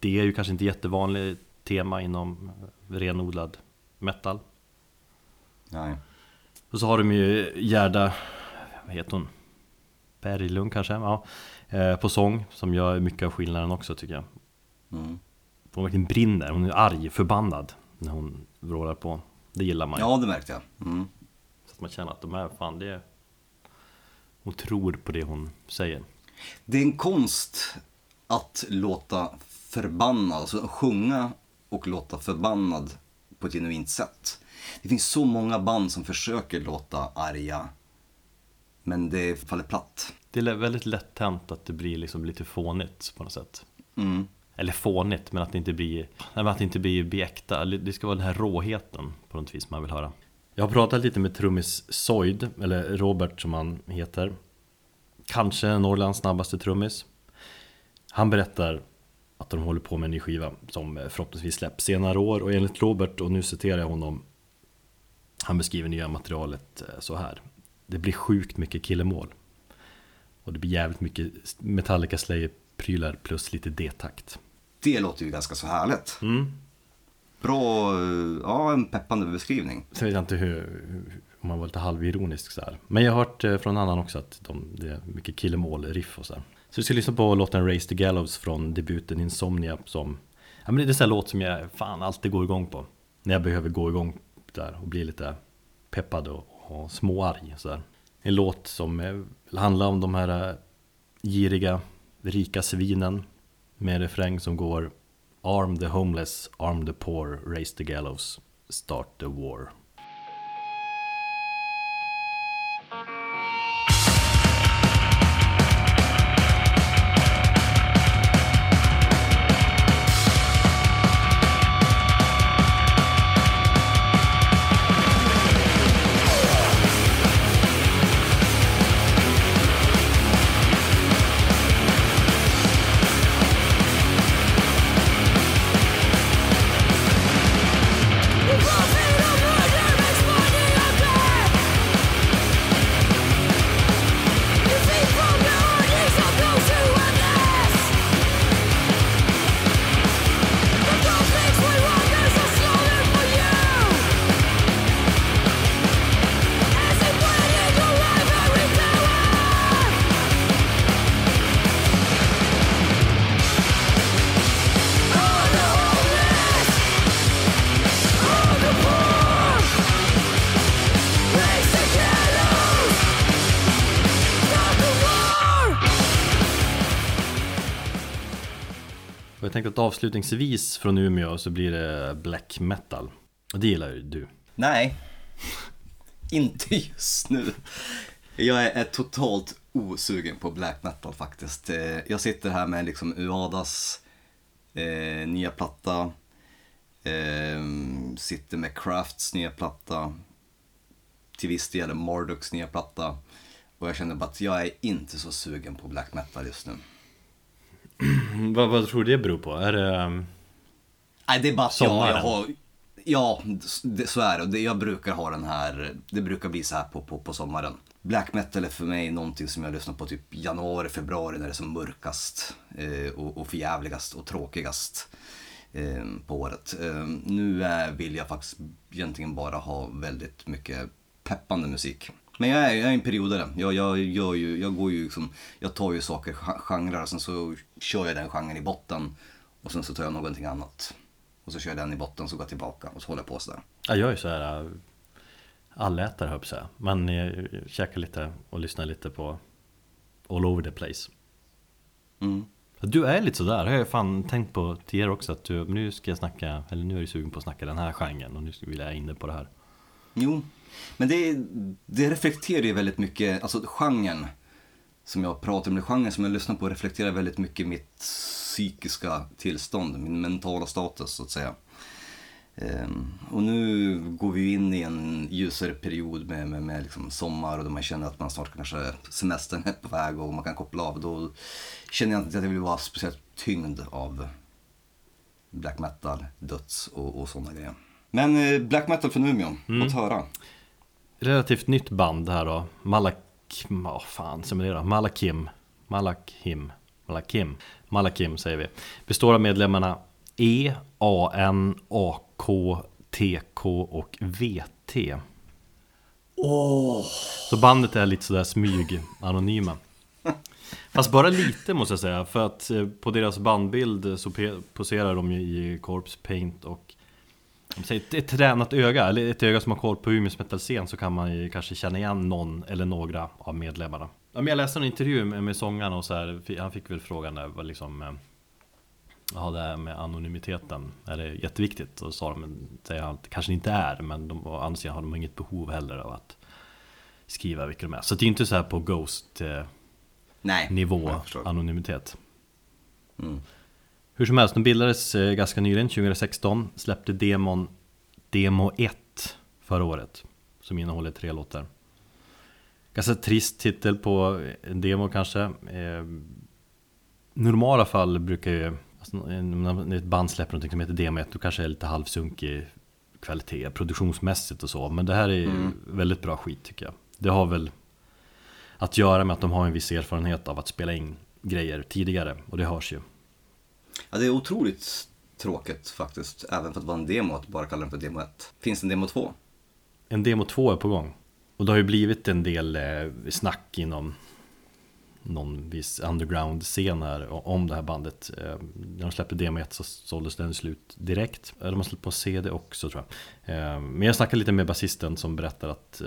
Det är ju kanske inte jättevanligt tema inom renodlad metal Nej. Och så har de ju Gerda Vad heter hon? Berglund kanske? Ja eh, På sång som gör mycket av skillnaden också tycker jag Mm. Hon verkligen brinner, hon är arg, förbannad När hon vrålar på Det gillar man ju Ja, det märkte jag. Mm. Så att man känner att de här, fan det är... Hon tror på det hon säger Det är en konst att låta förbannad, alltså sjunga och låta förbannad på ett genuint sätt. Det finns så många band som försöker låta arga, men det faller platt. Det är väldigt lätt hänt att det blir liksom lite fånigt på något sätt Mm. Eller fånigt, men att det inte blir, nej, att det inte blir, blir äkta Det ska vara den här råheten på något vis man vill höra Jag har pratat lite med trummis Soid, eller Robert som han heter Kanske Norrlands snabbaste trummis Han berättar att de håller på med en ny skiva som förhoppningsvis släpps senare år och enligt Robert, och nu citerar jag honom Han beskriver nya materialet eh, så här Det blir sjukt mycket killemål Och det blir jävligt mycket Metallica Slayer-prylar plus lite D-takt Det låter ju ganska så härligt. mm. Bra, eh, ja en peppande beskrivning. Sen vet jag inte hur, om man var lite halvironisk så här. Men jag har hört eh, från annan också att de, det är mycket killemål, riff och så här. Så vi ska lyssna på låten Race the Gallows från debuten Insomnia som Ja men det är en sån här låt som jag fan alltid går igång på När jag behöver gå igång där och bli lite peppad och, och småarg så här. En låt som eh, handlar om de här eh, giriga, rika svinen Med en refräng som går Arm the homeless, arm the poor, raise the gallows, start the war Tänkte att avslutningsvis från Umeå så blir det black metal. Och det gillar ju du. Nej, inte just nu. Jag är, totalt osugen på black metal faktiskt. Eh, jag sitter här med liksom Uadas eh, nya platta. Eh, sitter med Crafts nya platta. Till viss del Marduks nya platta. Och jag känner bara att jag är inte så sugen på black metal just nu. Vad, vad tror du det beror på? Är det... um, Nej, det är bara att jag, jag har... Ja, det, så är det. Det. Jag brukar ha den här, det brukar bli så här på, på, på sommaren. Black metal är för mig någonting som jag lyssnar på typ januari, februari när det är som mörkast eh, och, och förjävligast och tråkigast eh, på året. Eh, nu är, vill jag faktiskt egentligen bara ha väldigt mycket peppande musik. Men jag är, jag är en periodare. Jag, jag, gör ju, jag, går ju liksom, jag tar ju saker, gen- genrer och sen så kör jag den genren i botten. Och sen så tar jag någonting annat. Och så kör jag den i botten så går jag tillbaka och så håller jag på sådär. Ja, jag är ju så här uh, allätare höll jag. Men jag käkar lite och lyssnar lite på all over the place. Mm. Du är lite sådär, det har jag fan tänkt på tidigare också att du, nu ska jag snacka, eller nu är du sugen på att snacka den här genren och nu vill jag inne på det här. Jo, men det, det reflekterar ju väldigt mycket, alltså genren som jag pratar om, eller genren som jag lyssnar på reflekterar väldigt mycket mitt psykiska tillstånd, min mentala status så att säga. Ehm, och nu går vi in i en ljusare period med, med, med liksom sommar och då man känner att man snart kanske semestern är på väg och man kan koppla av. Då känner jag inte att jag vill vara speciellt tyngd av black metal, döds och, och sådana grejer. Men eh, black metal från Umeå, låt höra. Relativt nytt band här då, Malak... Vad fan som är det då? Malakim. Malakim. Malakim. Malakim säger vi. Består av medlemmarna E, A, N, A, K, T, K och VT Åh! Så bandet är lite sådär smyg anonyma. Fast bara lite måste jag säga. För att eh, på deras bandbild så poserar de ju i corpse paint och om man säger ett, ett tränat öga, eller ett öga som har koll på Umeås metal-scen så kan man ju kanske känna igen någon eller några av medlemmarna. Ja, men jag läste en intervju med, med sångaren och så här, han fick väl frågan där vad liksom eh, Ja det här med anonymiteten, är det jätteviktigt? Och sa de, men säger han att det kanske inte är, men de, å andra sidan har de inget behov heller av att skriva vilka de är. Så det är inte så här på Ghost eh, anonymitet. Mm. Hur som helst, de bildades eh, ganska nyligen, 2016. Släppte demon Demo 1 förra året. Som innehåller tre låtar. Ganska trist titel på en demo kanske. Eh, normala fall brukar ju, alltså, när ett band släpper något som heter Demo 1, då kanske det är lite halvsunkig kvalitet produktionsmässigt och så. Men det här är Mm. väldigt bra skit tycker jag. Det har väl att göra med att de har en viss erfarenhet av att spela in grejer tidigare och det hörs ju. Ja, det är otroligt tråkigt faktiskt, även för att vara en demo, att bara kalla den för demo 1. Finns det en demo 2? En demo 2 är på gång. Och det har ju blivit en del eh, snack inom någon viss underground-scen här om det här bandet. Eh, när de släppte demo 1 så såldes den slut direkt. Eh, de har släppt på CD också tror jag. Men jag snackade lite med basisten som berättar att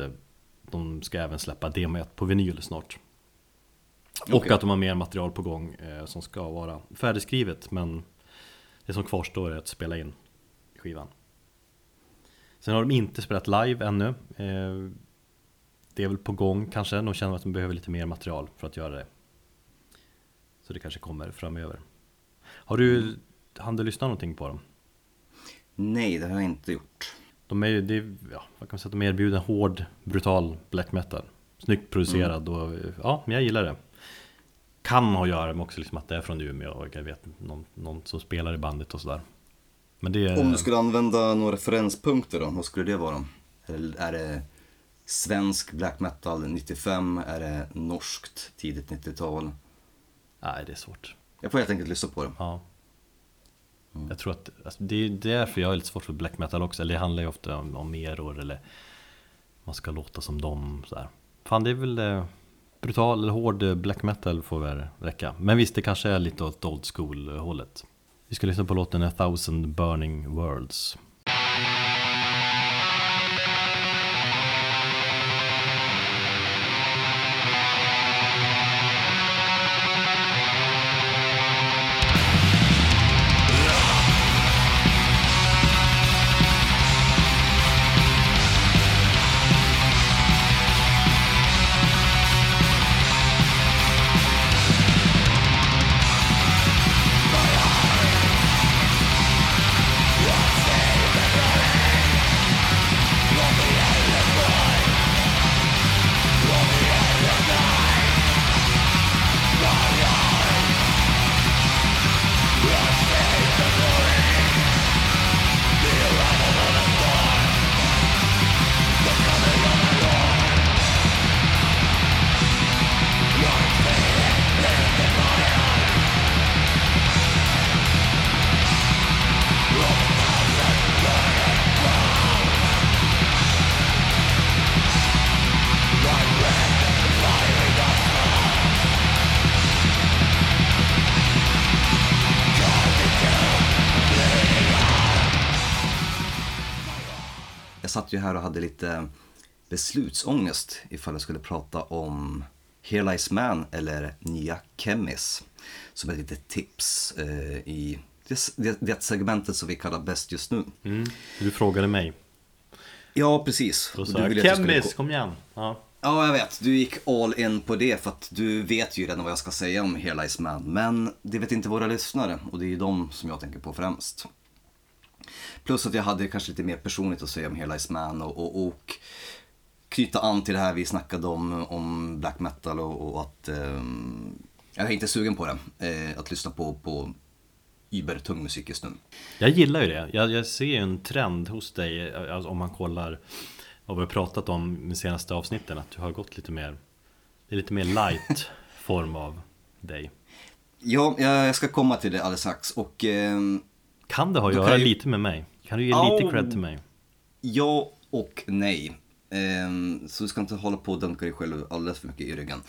de ska även släppa demo 1 på vinyl snart. Och Okej. att de har mer material på gång eh, som ska vara färdigskrivet men det som kvarstår är att spela in skivan. Sen har de inte spelat live ännu. Eh, det är väl på gång kanske. De känner att de behöver lite mer material för att göra det. Så det kanske kommer framöver. Har du, hann du lyssna någonting på dem? Nej, det har jag inte gjort. De är ju, det är, ja, vad kan man säga, de erbjuder hård, brutal black metal. Snyggt producerad och ja, men jag gillar det. Kan ha att göra med också liksom att det är från Umeå och jag vet någon, någon som spelar i bandet och sådär. Men det är... Om du skulle använda några referenspunkter då, vad skulle det vara? Det, är det svensk black metal 95? Är det norskt tidigt 90-tal? Nej, det är svårt. Jag får helt enkelt lyssna på det. Ja. Jag tror att alltså, det är därför jag är lite svårt för black metal också. Eller det handlar ju ofta om, om eror eller man ska låta som dem. Så här. Fan, det är väl eh, brutal eller hård black metal får väl räcka. Men visst, det kanske är lite åt old school-hållet. Vi ska lyssna på låten A thousand burning worlds. Här och hade lite beslutsångest ifall jag skulle prata om Here Lies Man eller Nya Kemis. Som ett litet tips eh, i det, det, segmentet som vi kallar bäst just nu. Mm. Du frågade mig. Ja, precis. Då sa jag ko- kom igen! Ja. Ja, jag vet. Du gick all in på det för att du vet ju redan vad jag ska säga om Here Lies Man. Men det vet inte våra lyssnare och det är ju de som jag tänker på främst. Plus att jag hade kanske lite mer personligt att säga om Here Lies Man och, och, och knyta an till det här vi snackade om, om black metal och, och att ehm, jag är inte sugen på det. Eh, att lyssna på, på übertung musik just nu. Jag gillar ju det. Jag, jag ser ju en trend hos dig alltså, om man kollar vad vi har pratat om de senaste avsnitten. Att du har gått lite mer, det är lite mer light form av dig. Ja, jag ska komma till det alldeles strax och ehm, Kan det ha att göra ju- lite med mig? Kan du ge Au. lite cred till mig? Ja och nej. Ehm, så du ska inte hålla på och dunka dig själv alldeles för mycket i ryggen.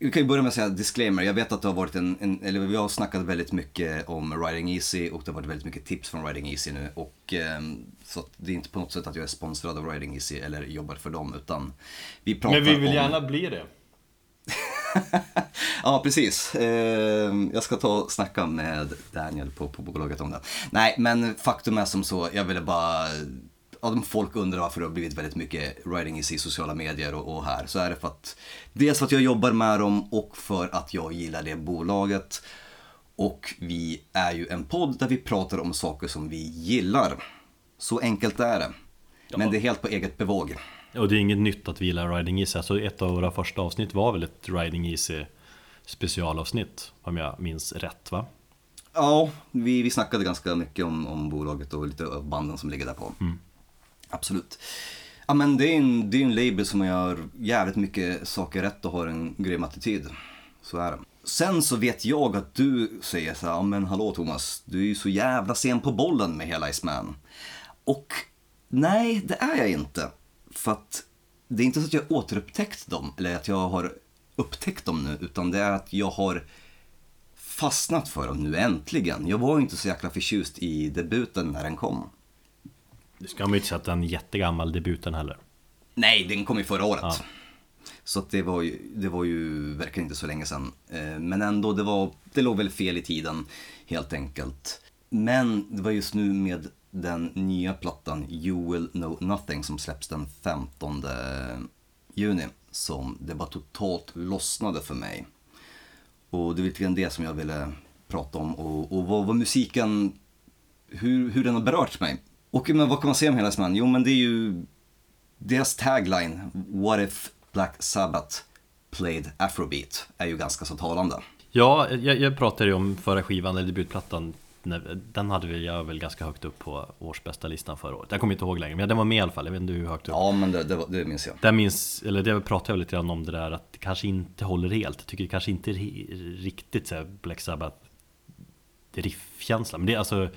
Vi kan ju börja med att säga disclaimer. Jag vet att det har varit en, en eller vi har snackat väldigt mycket om Riding Easy och det har varit väldigt mycket tips från Riding Easy nu. Och, ehm, så att det är inte på något sätt att jag är sponsrad av Riding Easy eller jobbar för dem utan vi pratar om... bli det. Ja, precis. Ehm, jag ska ta och snacka med Daniel på, på bolaget om det. Nej, men faktum är som så, jag ville bara... Om folk undrar varför det har blivit väldigt mycket writing i sociala medier och, och här, så är det för att... Dels för att jag jobbar med dem och för att jag gillar det bolaget. Och vi är ju en podd där vi pratar om saker som vi gillar. Så enkelt är det. Men det är helt på eget bevåg. Och det är inget nytt att vi gillar Riding Easy. Alltså ett av våra första avsnitt var väl ett Riding Easy specialavsnitt. Om jag minns rätt va? Ja, vi, vi snackade ganska mycket om, om bolaget och lite av banden som ligger där på. Absolut. Ja men det är en, det är en label som gör jävligt mycket saker rätt och har en grym attityd. Så är det. Sen så vet jag att du säger så här, men hallå Thomas, du är ju så jävla sen på bollen med hela Iceman. Och nej, det är jag inte. För att det är inte så att jag återupptäckt dem, eller att jag har upptäckt dem nu, utan det är att jag har fastnat för dem nu äntligen. Jag var ju inte så jäkla förtjust i debuten när den kom. Det ska man ju inte säga att den är jättegammal debuten heller. Nej, den kom ju förra året. Ja. Så det, var ju, det var ju verkligen inte så länge sedan. Eh, Men ändå, det, var, det låg väl fel i tiden helt enkelt. Men det var just nu med den nya plattan You Will Know Nothing som släpps den 15 juni som det bara totalt lossnade för mig. Och det är lite grann det som jag ville prata om och, och vad, vad musiken, hur, hur den har berört mig. Och men vad kan man säga om hela man? Jo men det är ju deras tagline, What if Black Sabbath played Afrobeat, är ju ganska så talande. Ja, jag, jag pratade ju om förra skivan, eller debutplattan när- Den hade väl jag väl ganska högt upp på årsbästa listan förra året. Jag kommer inte ihåg längre, men den var med i alla fall. Jag vet inte hur högt upp. Ja men det, det, det minns jag. Där minns, eller det pratade jag lite grann om det där att det kanske inte håller helt. Jag tycker det kanske inte riktigt så här Black Sabbath riffkänsla. Men det är alltså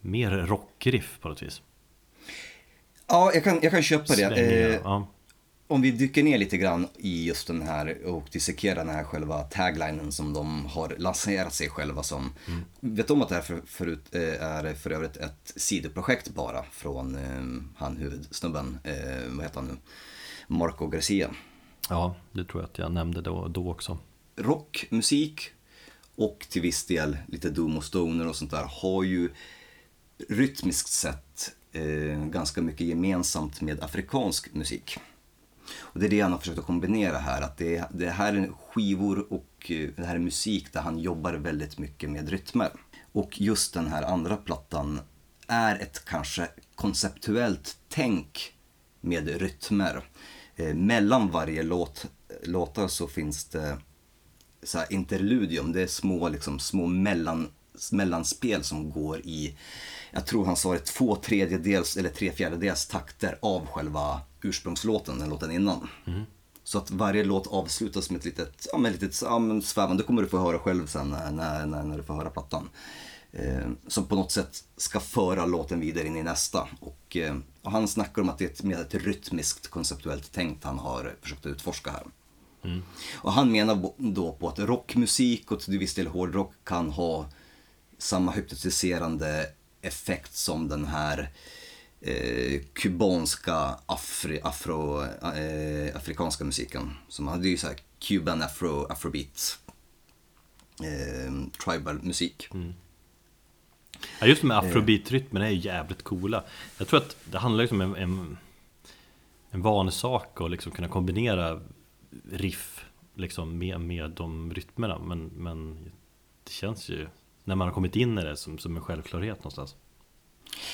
mer rockriff på något vis. Ja, jag kan, jag kan köpa det. Svängningar, Eh, ja. Om vi dyker ner lite grann i just den här och dissekerar den här själva taglinen som de har lanserat sig själva som. Vet du om att det här för, förut, eh, är för övrigt ett sidoprojekt bara från eh, han huvudsnubben, eh, vad heter han nu? Marco Garcia. ja, det tror jag att jag nämnde då, då också. rockmusik och till viss del lite doom och stoner och sånt där har ju rytmiskt sett eh, ganska mycket gemensamt med afrikansk musik. Och det är det han har försökt att kombinera här, att det, det här är skivor och eh, det här är musik där han jobbar väldigt mycket med rytmer. Och just den här andra plattan är ett kanske konceptuellt tänk med rytmer. Eh, mellan varje låt, låtar så finns det så här interludium, det är små, liksom, små mellan, mellanspel som går i, jag tror han sa det, två tredjedels eller tre fjärdedels takter av själva ursprungslåten, den låten innan. Så att varje låt avslutas med ett litet, ja, med ett litet ja, men svävande, det kommer du få höra själv sen när, när, när, du får höra plattan. Eh, som på något sätt ska föra låten vidare in i nästa. Och, eh, och han snackar om att det är ett, mer ett rytmiskt konceptuellt tänkt han har försökt utforska här. Och han menar då på att rockmusik och till viss del hårdrock kan ha samma hypnotiserande effekt som den här eh, kubanska, afri, afro, eh, afrikanska musiken. Som hade ju så här Cuban afro, afrobeat, eh, tribal musik. Mm. Ja, just med afrobeat-rytmen är ju jävligt coola Jag tror att det handlar liksom om en, en, en vanesak att liksom kunna kombinera riff liksom med, med de rytmerna men, men det känns ju när man har kommit in i det som, som en självklarhet någonstans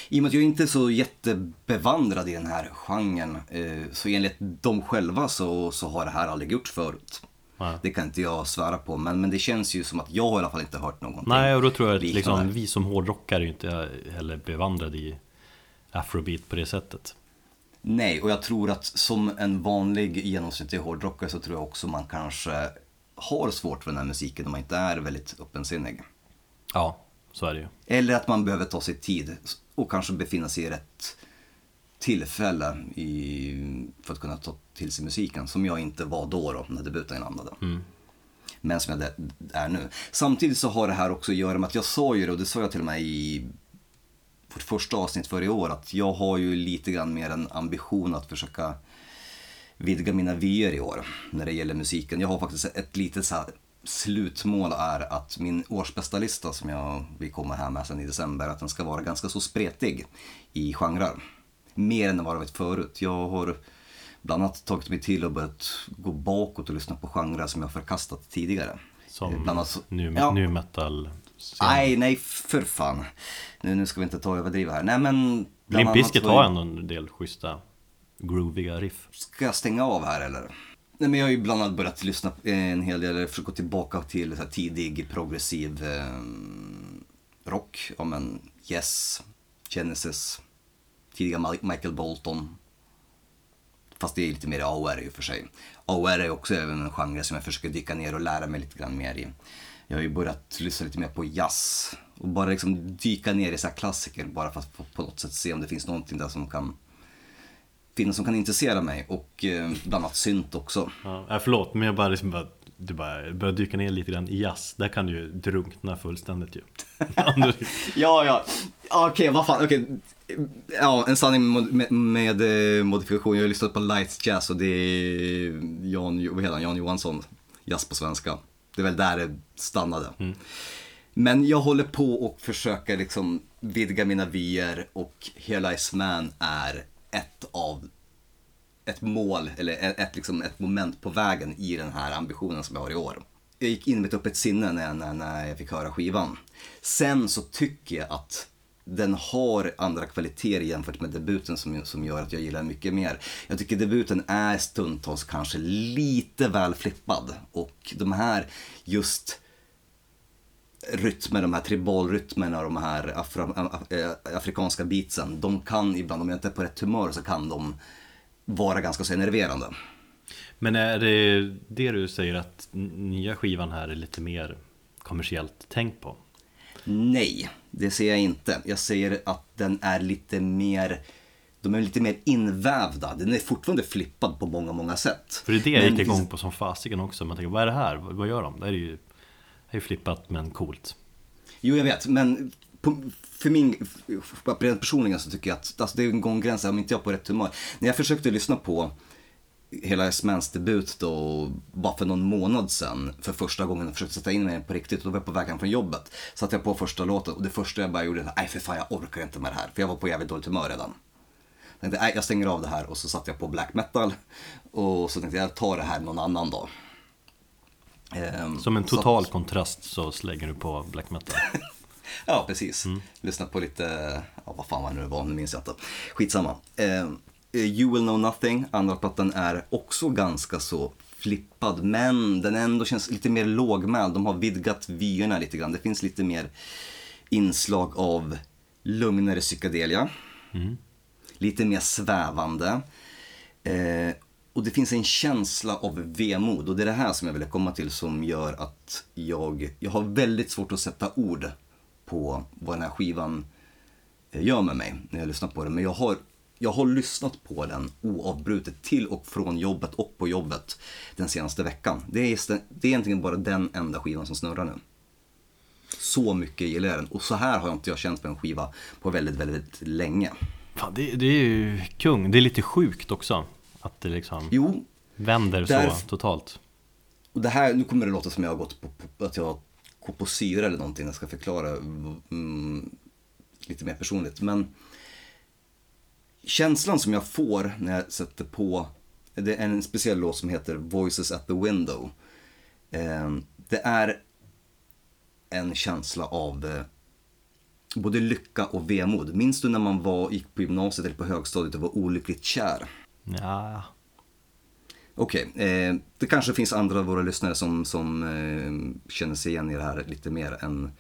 I och med att jag inte är så jättebevandrad i den här genren, eh, så enligt dem själva så, så har det här aldrig gjorts förut. Nej. Det kan inte jag svära på, men, men det känns ju som att jag har i alla fall inte hört någonting. Nej, och då tror jag att liksom, vi som hårdrockare är ju inte heller bevandrade i afrobeat på det sättet Nej, och jag tror att som en vanlig genomsnittlig hårdrockare så tror jag också man kanske har svårt för den här musiken om man inte är väldigt öppensinnig. Ja, så är det ju Eller att man behöver ta sig tid och kanske befinna sig i rätt tillfälle i, för att kunna ta till sig musiken. Som jag inte var då, då när debuten landade. Men som jag är nu. Samtidigt så har det här också att göra med att jag sa ju det, och det sa jag till och med i vårt första avsnitt för i år, att jag har ju lite grann mer en ambition att försöka vidga mina vyer i år när det gäller musiken. Jag har faktiskt ett litet så här slutmål är att min årsbästa lista som jag vi kommer här med sen i december, att den ska vara ganska så spretig i genrer. Mer än vad det varit förut. Jag har bland annat tagit mig till och börjat gå bakåt och lyssna på genrer som jag förkastat tidigare. Som Eh, bland annat, nu, ja. nu metal Nej, nej för fan. Nu, nu ska vi inte ta och överdriva här. Nej men... Limp Bizkit har ändå en del schyssta grooviga riff Ska jag stänga av här eller? Nej, men jag har ju bland annat börjat lyssna eh, en hel del, eller försöka gå tillbaka till så här tidig progressiv eh, rock. Ja men Yes, Genesis, tidiga Michael Bolton. Fast det är lite mer AOR i och för sig. AOR är också även en genre som jag försöker dyka ner och lära mig lite grann mer i. Jag har ju börjat lyssna lite mer på jazz och bara liksom dyka ner i så här klassiker bara för att på något sätt se om det finns någonting där som kan finnas som kan intressera mig och eh, bland annat synt också. Ja, äh, förlåt, men jag bara liksom bara du bara börjar dyka ner lite grann i jazz, där kan du ju drunkna fullständigt ju Ja, ja, Ja, okej, vad fan, okej. Ja, en sanning med, med, med eh, modifikation. Jag har lyssnat på Light Jazz och det är Jan, vad heter han? Jan Johansson, jazz på svenska. Det är väl där det stannade. Men jag håller på och försöker liksom vidga mina vyer och Hela Is Man är ett av ett mål, eller ett, ett, liksom ett moment på vägen i den här ambitionen som jag har i år. Jag gick in med ett öppet sinne när, när, när jag fick höra skivan. Sen så tycker jag att den har andra kvaliteter jämfört med debuten som, som gör att jag gillar den mycket mer. Jag tycker debuten är stundtals kanske lite väl flippad och de här just rytmer, de här tribalrytmerna de här afro, af, eh, afrikanska beatsen, de kan ibland, om jag inte är på rätt humör så kan de vara ganska så enerverande. Men är det det du säger att nya skivan här är lite mer kommersiellt tänkt på? Nej, det säger jag inte. Jag säger att den är lite mer, de är lite mer invävda. Den är fortfarande flippad på många, många sätt. För det är det jag gick igång på som fasiken också Man tänker, vad är det här? Vad, gör de? Det är ju, är flippat men coolt Jo, jag vet, men på, för min, för rent personligen så tycker jag att alltså, det är en gång gräns om inte jag är på rätt humör. När jag försökte lyssna på hela Smans debut då, bara för någon månad sedan, för första gången och försökte sätta in mig på riktigt, och då var jag på väg hem från jobbet. Satte jag på första låten och det första jag bara gjorde var, nej för fan jag orkar inte med det här, för jag var på jävligt dåligt humör redan. Jag tänkte, nej jag stänger av det här och så satte jag på black metal och så tänkte jag, jag tar det här någon annan dag. Ehm, Som en så- total kontrast så slänger du på black metal Ja, precis. Lyssna på lite, ja vad fan var det nu var, nu minns jag inte. Skitsamma. Eh, you will know nothing, andra plattan är också ganska så flippad, men den ändå känns lite mer lågmäld. De har vidgat vyerna lite grann. Det finns lite mer inslag av lugnare psykedelia. Lite mer svävande. Eh, och det finns en känsla av vemod och det är det här som jag ville komma till som gör att jag, jag har väldigt svårt att sätta ord på vad den här skivan eh, gör med mig när jag lyssnar på den. Men jag har, jag har lyssnat på den oavbrutet till och från jobbet och på jobbet den senaste veckan. Det är, just det är egentligen bara den enda skivan som snurrar nu. Så mycket gillar jag den och så här har jag inte jag känt på en skiva på väldigt, väldigt länge. Fan, det, det är ju kung. Det är lite sjukt också. Att det liksom Jo, vänder Där- så totalt. och det här, nu kommer det låta som jag har gått på, på att jag går på syra eller någonting. Jag ska förklara mm, lite mer personligt. Men känslan som jag får när jag sätter på, det är en speciell låt som heter Voices at the Window. Eh, det är en känsla av eh, både lycka och vemod. Minns du när man var, gick på gymnasiet eller på högstadiet och var olyckligt kär? Ja, Okej, eh, det kanske finns andra av våra lyssnare som, som eh, känner sig igen i det här lite mer än,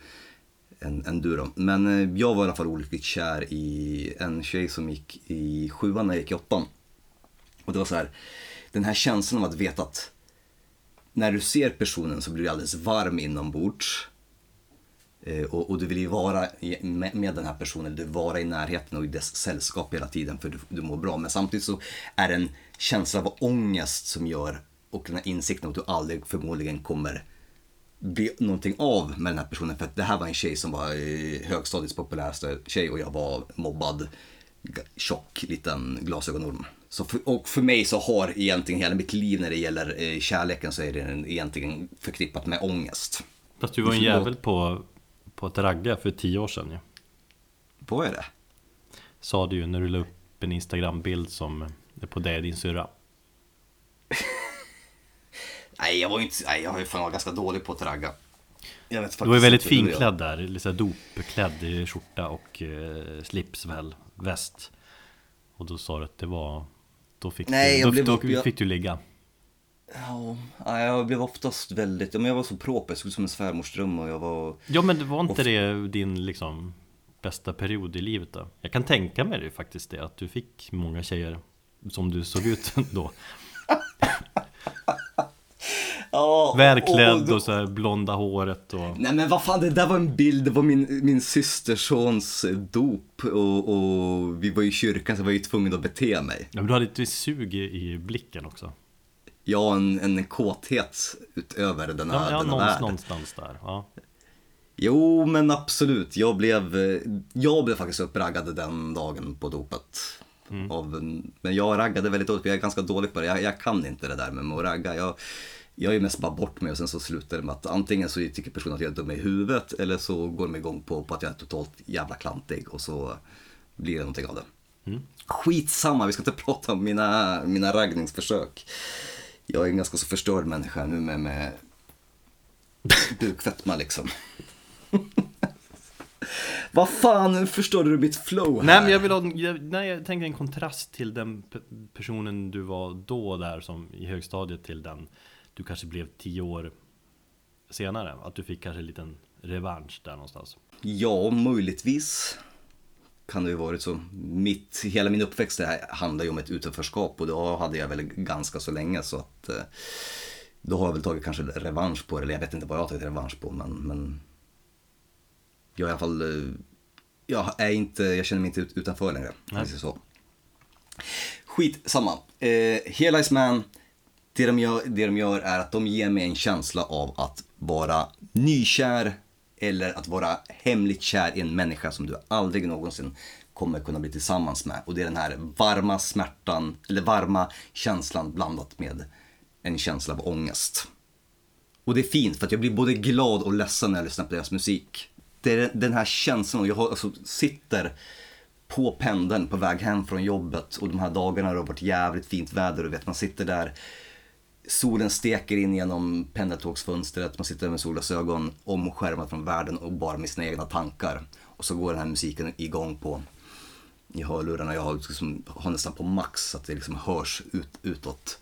än, än du då. Men eh, jag var i alla fall olyckligt kär i en tjej som gick i sjuan när jag gick i åttan. Och det var så här, den här känslan av att veta att när du ser personen så blir du alldeles varm inombords. Eh, och, och du vill ju vara i, med, med den här personen, du vill vara i närheten och i dess sällskap hela tiden för du, du mår bra. Men samtidigt så är det en känsla av ångest som gör, och den här insikten att du aldrig förmodligen kommer bli någonting av med den här personen. För att det här var en tjej som var eh, högstadiets populäraste tjej och jag var mobbad, tjock liten glasögonorm. Så för, och för mig så har egentligen hela mitt liv när det gäller eh, kärleken så är det egentligen förknippat med ångest. fast du var en jävel på, på att ragga för tio år sedan ju. Vad är det? Sa du ju när du la upp en Instagram-bild som är på dig och din syrra. Nej, jag var ju inte, nej, jag har ju fan varit ganska dålig på att ragga. Jag vet Du var ju väldigt finklädd där, lite dopklädd i skjorta och eh, slips väl, väst. Och då sa du att det var, då fick, Nej, du, då, blev då upp- jag- fick du ligga. Ja, jag blev oftast väldigt, ja, men jag var så proper, jag såg som en svärmors dröm och jag var... Ja men det var inte Och- det din liksom bästa period i livet då? Jag kan tänka mig det faktiskt det, att du fick många tjejer som du såg ut då. Ja, Välklädd då- och så här blonda håret och... Nej men vad fan, det där var en bild, det var min, min systersons dop och, och vi var i kyrkan så jag var ju tvungen att bete mig. Ja, men du hade ett sug i blicken också. Har en, en kåthet utöver denna, Ja, ja denna någonstans, värld. någonstans där. Ja. Jo, men absolut. Jag blev, jag blev faktiskt uppraggad den dagen på dopet. Mm. Av, en- men jag raggade väldigt dåligt, jag är ganska dålig på det. Jag, jag kan inte det där med att ragga. Jag, jag är mest bara bort mig och sen så slutar det med att antingen så tycker personen att jag är dum i huvudet eller så går de igång på, på att jag är totalt jävla klantig och så blir det någonting av det. Mm. Skitsamma, vi ska inte prata om mina, mina raggningsförsök. Jag är en ganska så förstörd människa nu med, med bukfetma liksom. Vad fan, nu förstörde du mitt flow här. Nej men jag vill ha, jag, nej, jag tänkte en kontrast till den pe- personen du var då där som i högstadiet till den du kanske blev tio år senare. Att du fick kanske en liten revansch där någonstans. Ja, möjligtvis kan det ju varit så. Mitt, hela min uppväxt det handlar ju om ett utanförskap och då hade jag väl ganska så länge så att eh, då har jag väl tagit kanske revansch på det, eller jag vet inte vad jag har tagit revansch på men, men jag i alla fall, eh, jag är inte, jag känner mig inte ut, utanför längre. säger Så. Skitsamma. Eh, Hela Ice Man, det de, gör, det de gör är att de ger mig en känsla av att vara nykär eller att vara hemligt kär i en människa som du aldrig någonsin kommer kunna bli tillsammans med. Och det är den här varma smärtan, eller varma känslan blandat med en känsla av ångest. Och det är fint för att jag blir både glad och ledsen när jag lyssnar på deras musik. Det är den här känslan och jag har, alltså, sitter på pendeln på väg hem från jobbet och de här dagarna har det varit jävligt fint väder och vet man sitter där Solen steker in genom pendeltågsfönstret, man sitter med solglasögon omskärmad från världen och bara med sina egna tankar. Och så går den här musiken igång på i hörlurarna. Jag har, liksom, har nästan på max så att det liksom hörs ut, utåt.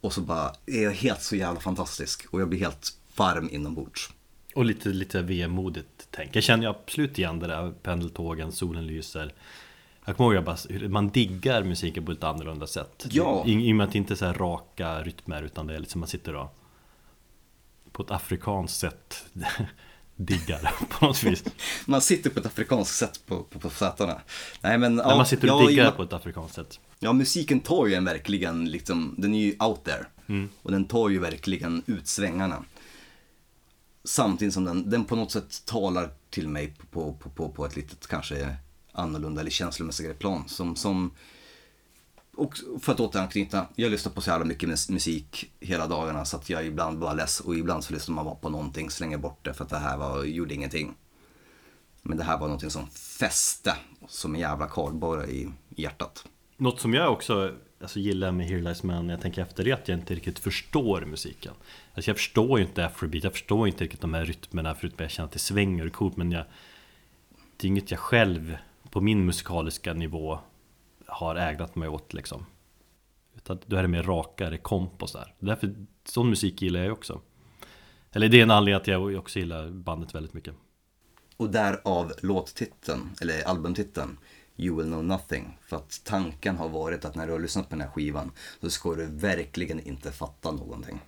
Och så bara är jag helt så jävla fantastisk och jag blir helt varm inombords. Och lite, lite vemodigt tänk. Jag känner ju absolut igen det där pendeltågen, solen lyser. Jag kommer ihåg jag bara, hur man diggar musiken på ett annorlunda sätt. Ja. I, I och med att det inte är så här raka rytmer utan det är liksom man sitter och på ett afrikanskt sätt diggar på något vis. Man sitter på ett afrikanskt sätt på, på, på sätarna. Nej men När man sitter och ja, diggar ja, på ett afrikanskt sätt. Ja, musiken tar ju en verkligen, liksom, den är ju out there. Mm. Och den tar ju verkligen ut svängarna. Samtidigt som den, den på något sätt talar till mig på, på, på, på ett litet kanske annorlunda eller känslomässigare plan. Som, som, och för att återanknyta, jag lyssnar på så jävla mycket musik hela dagarna så att jag ibland bara less och ibland så lyssnar man bara på någonting, slänger bort det för att det här var, gjorde ingenting. Men det här var någonting som fäste som en jävla kardborre i hjärtat. Något som jag också alltså, gillar med Here Lies Man när jag tänker efter det är att jag inte riktigt förstår musiken Alltså jag förstår ju inte afrobeat, jag förstår inte riktigt de här rytmerna förutom att jag känner att det svänger och är coolt men jag Det är inget jag själv på min musikaliska nivå har ägnat mig åt liksom Utan då är det mer rakare komp och sådär Därför, sån musik gillar jag ju också Eller det är en anledning att jag också gillar bandet väldigt mycket Och därav låttiteln, eller albumtiteln, You will know nothing. För att tanken har varit att när du har lyssnat på den här skivan så ska du verkligen inte fatta någonting.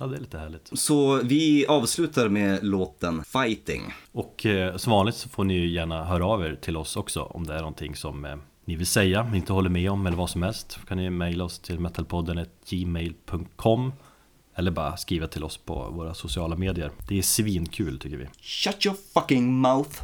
Ja det är lite härligt Så vi avslutar med låten Fighting. Och eh, som vanligt så får ni ju gärna höra av er till oss också om det är någonting som eh, ni vill säga, inte håller med om eller vad som helst. Då kan ni mejla oss till metalpodden gmail.com eller bara skriva till oss på våra sociala medier. Det är svinkul tycker vi. Shut your fucking mouth!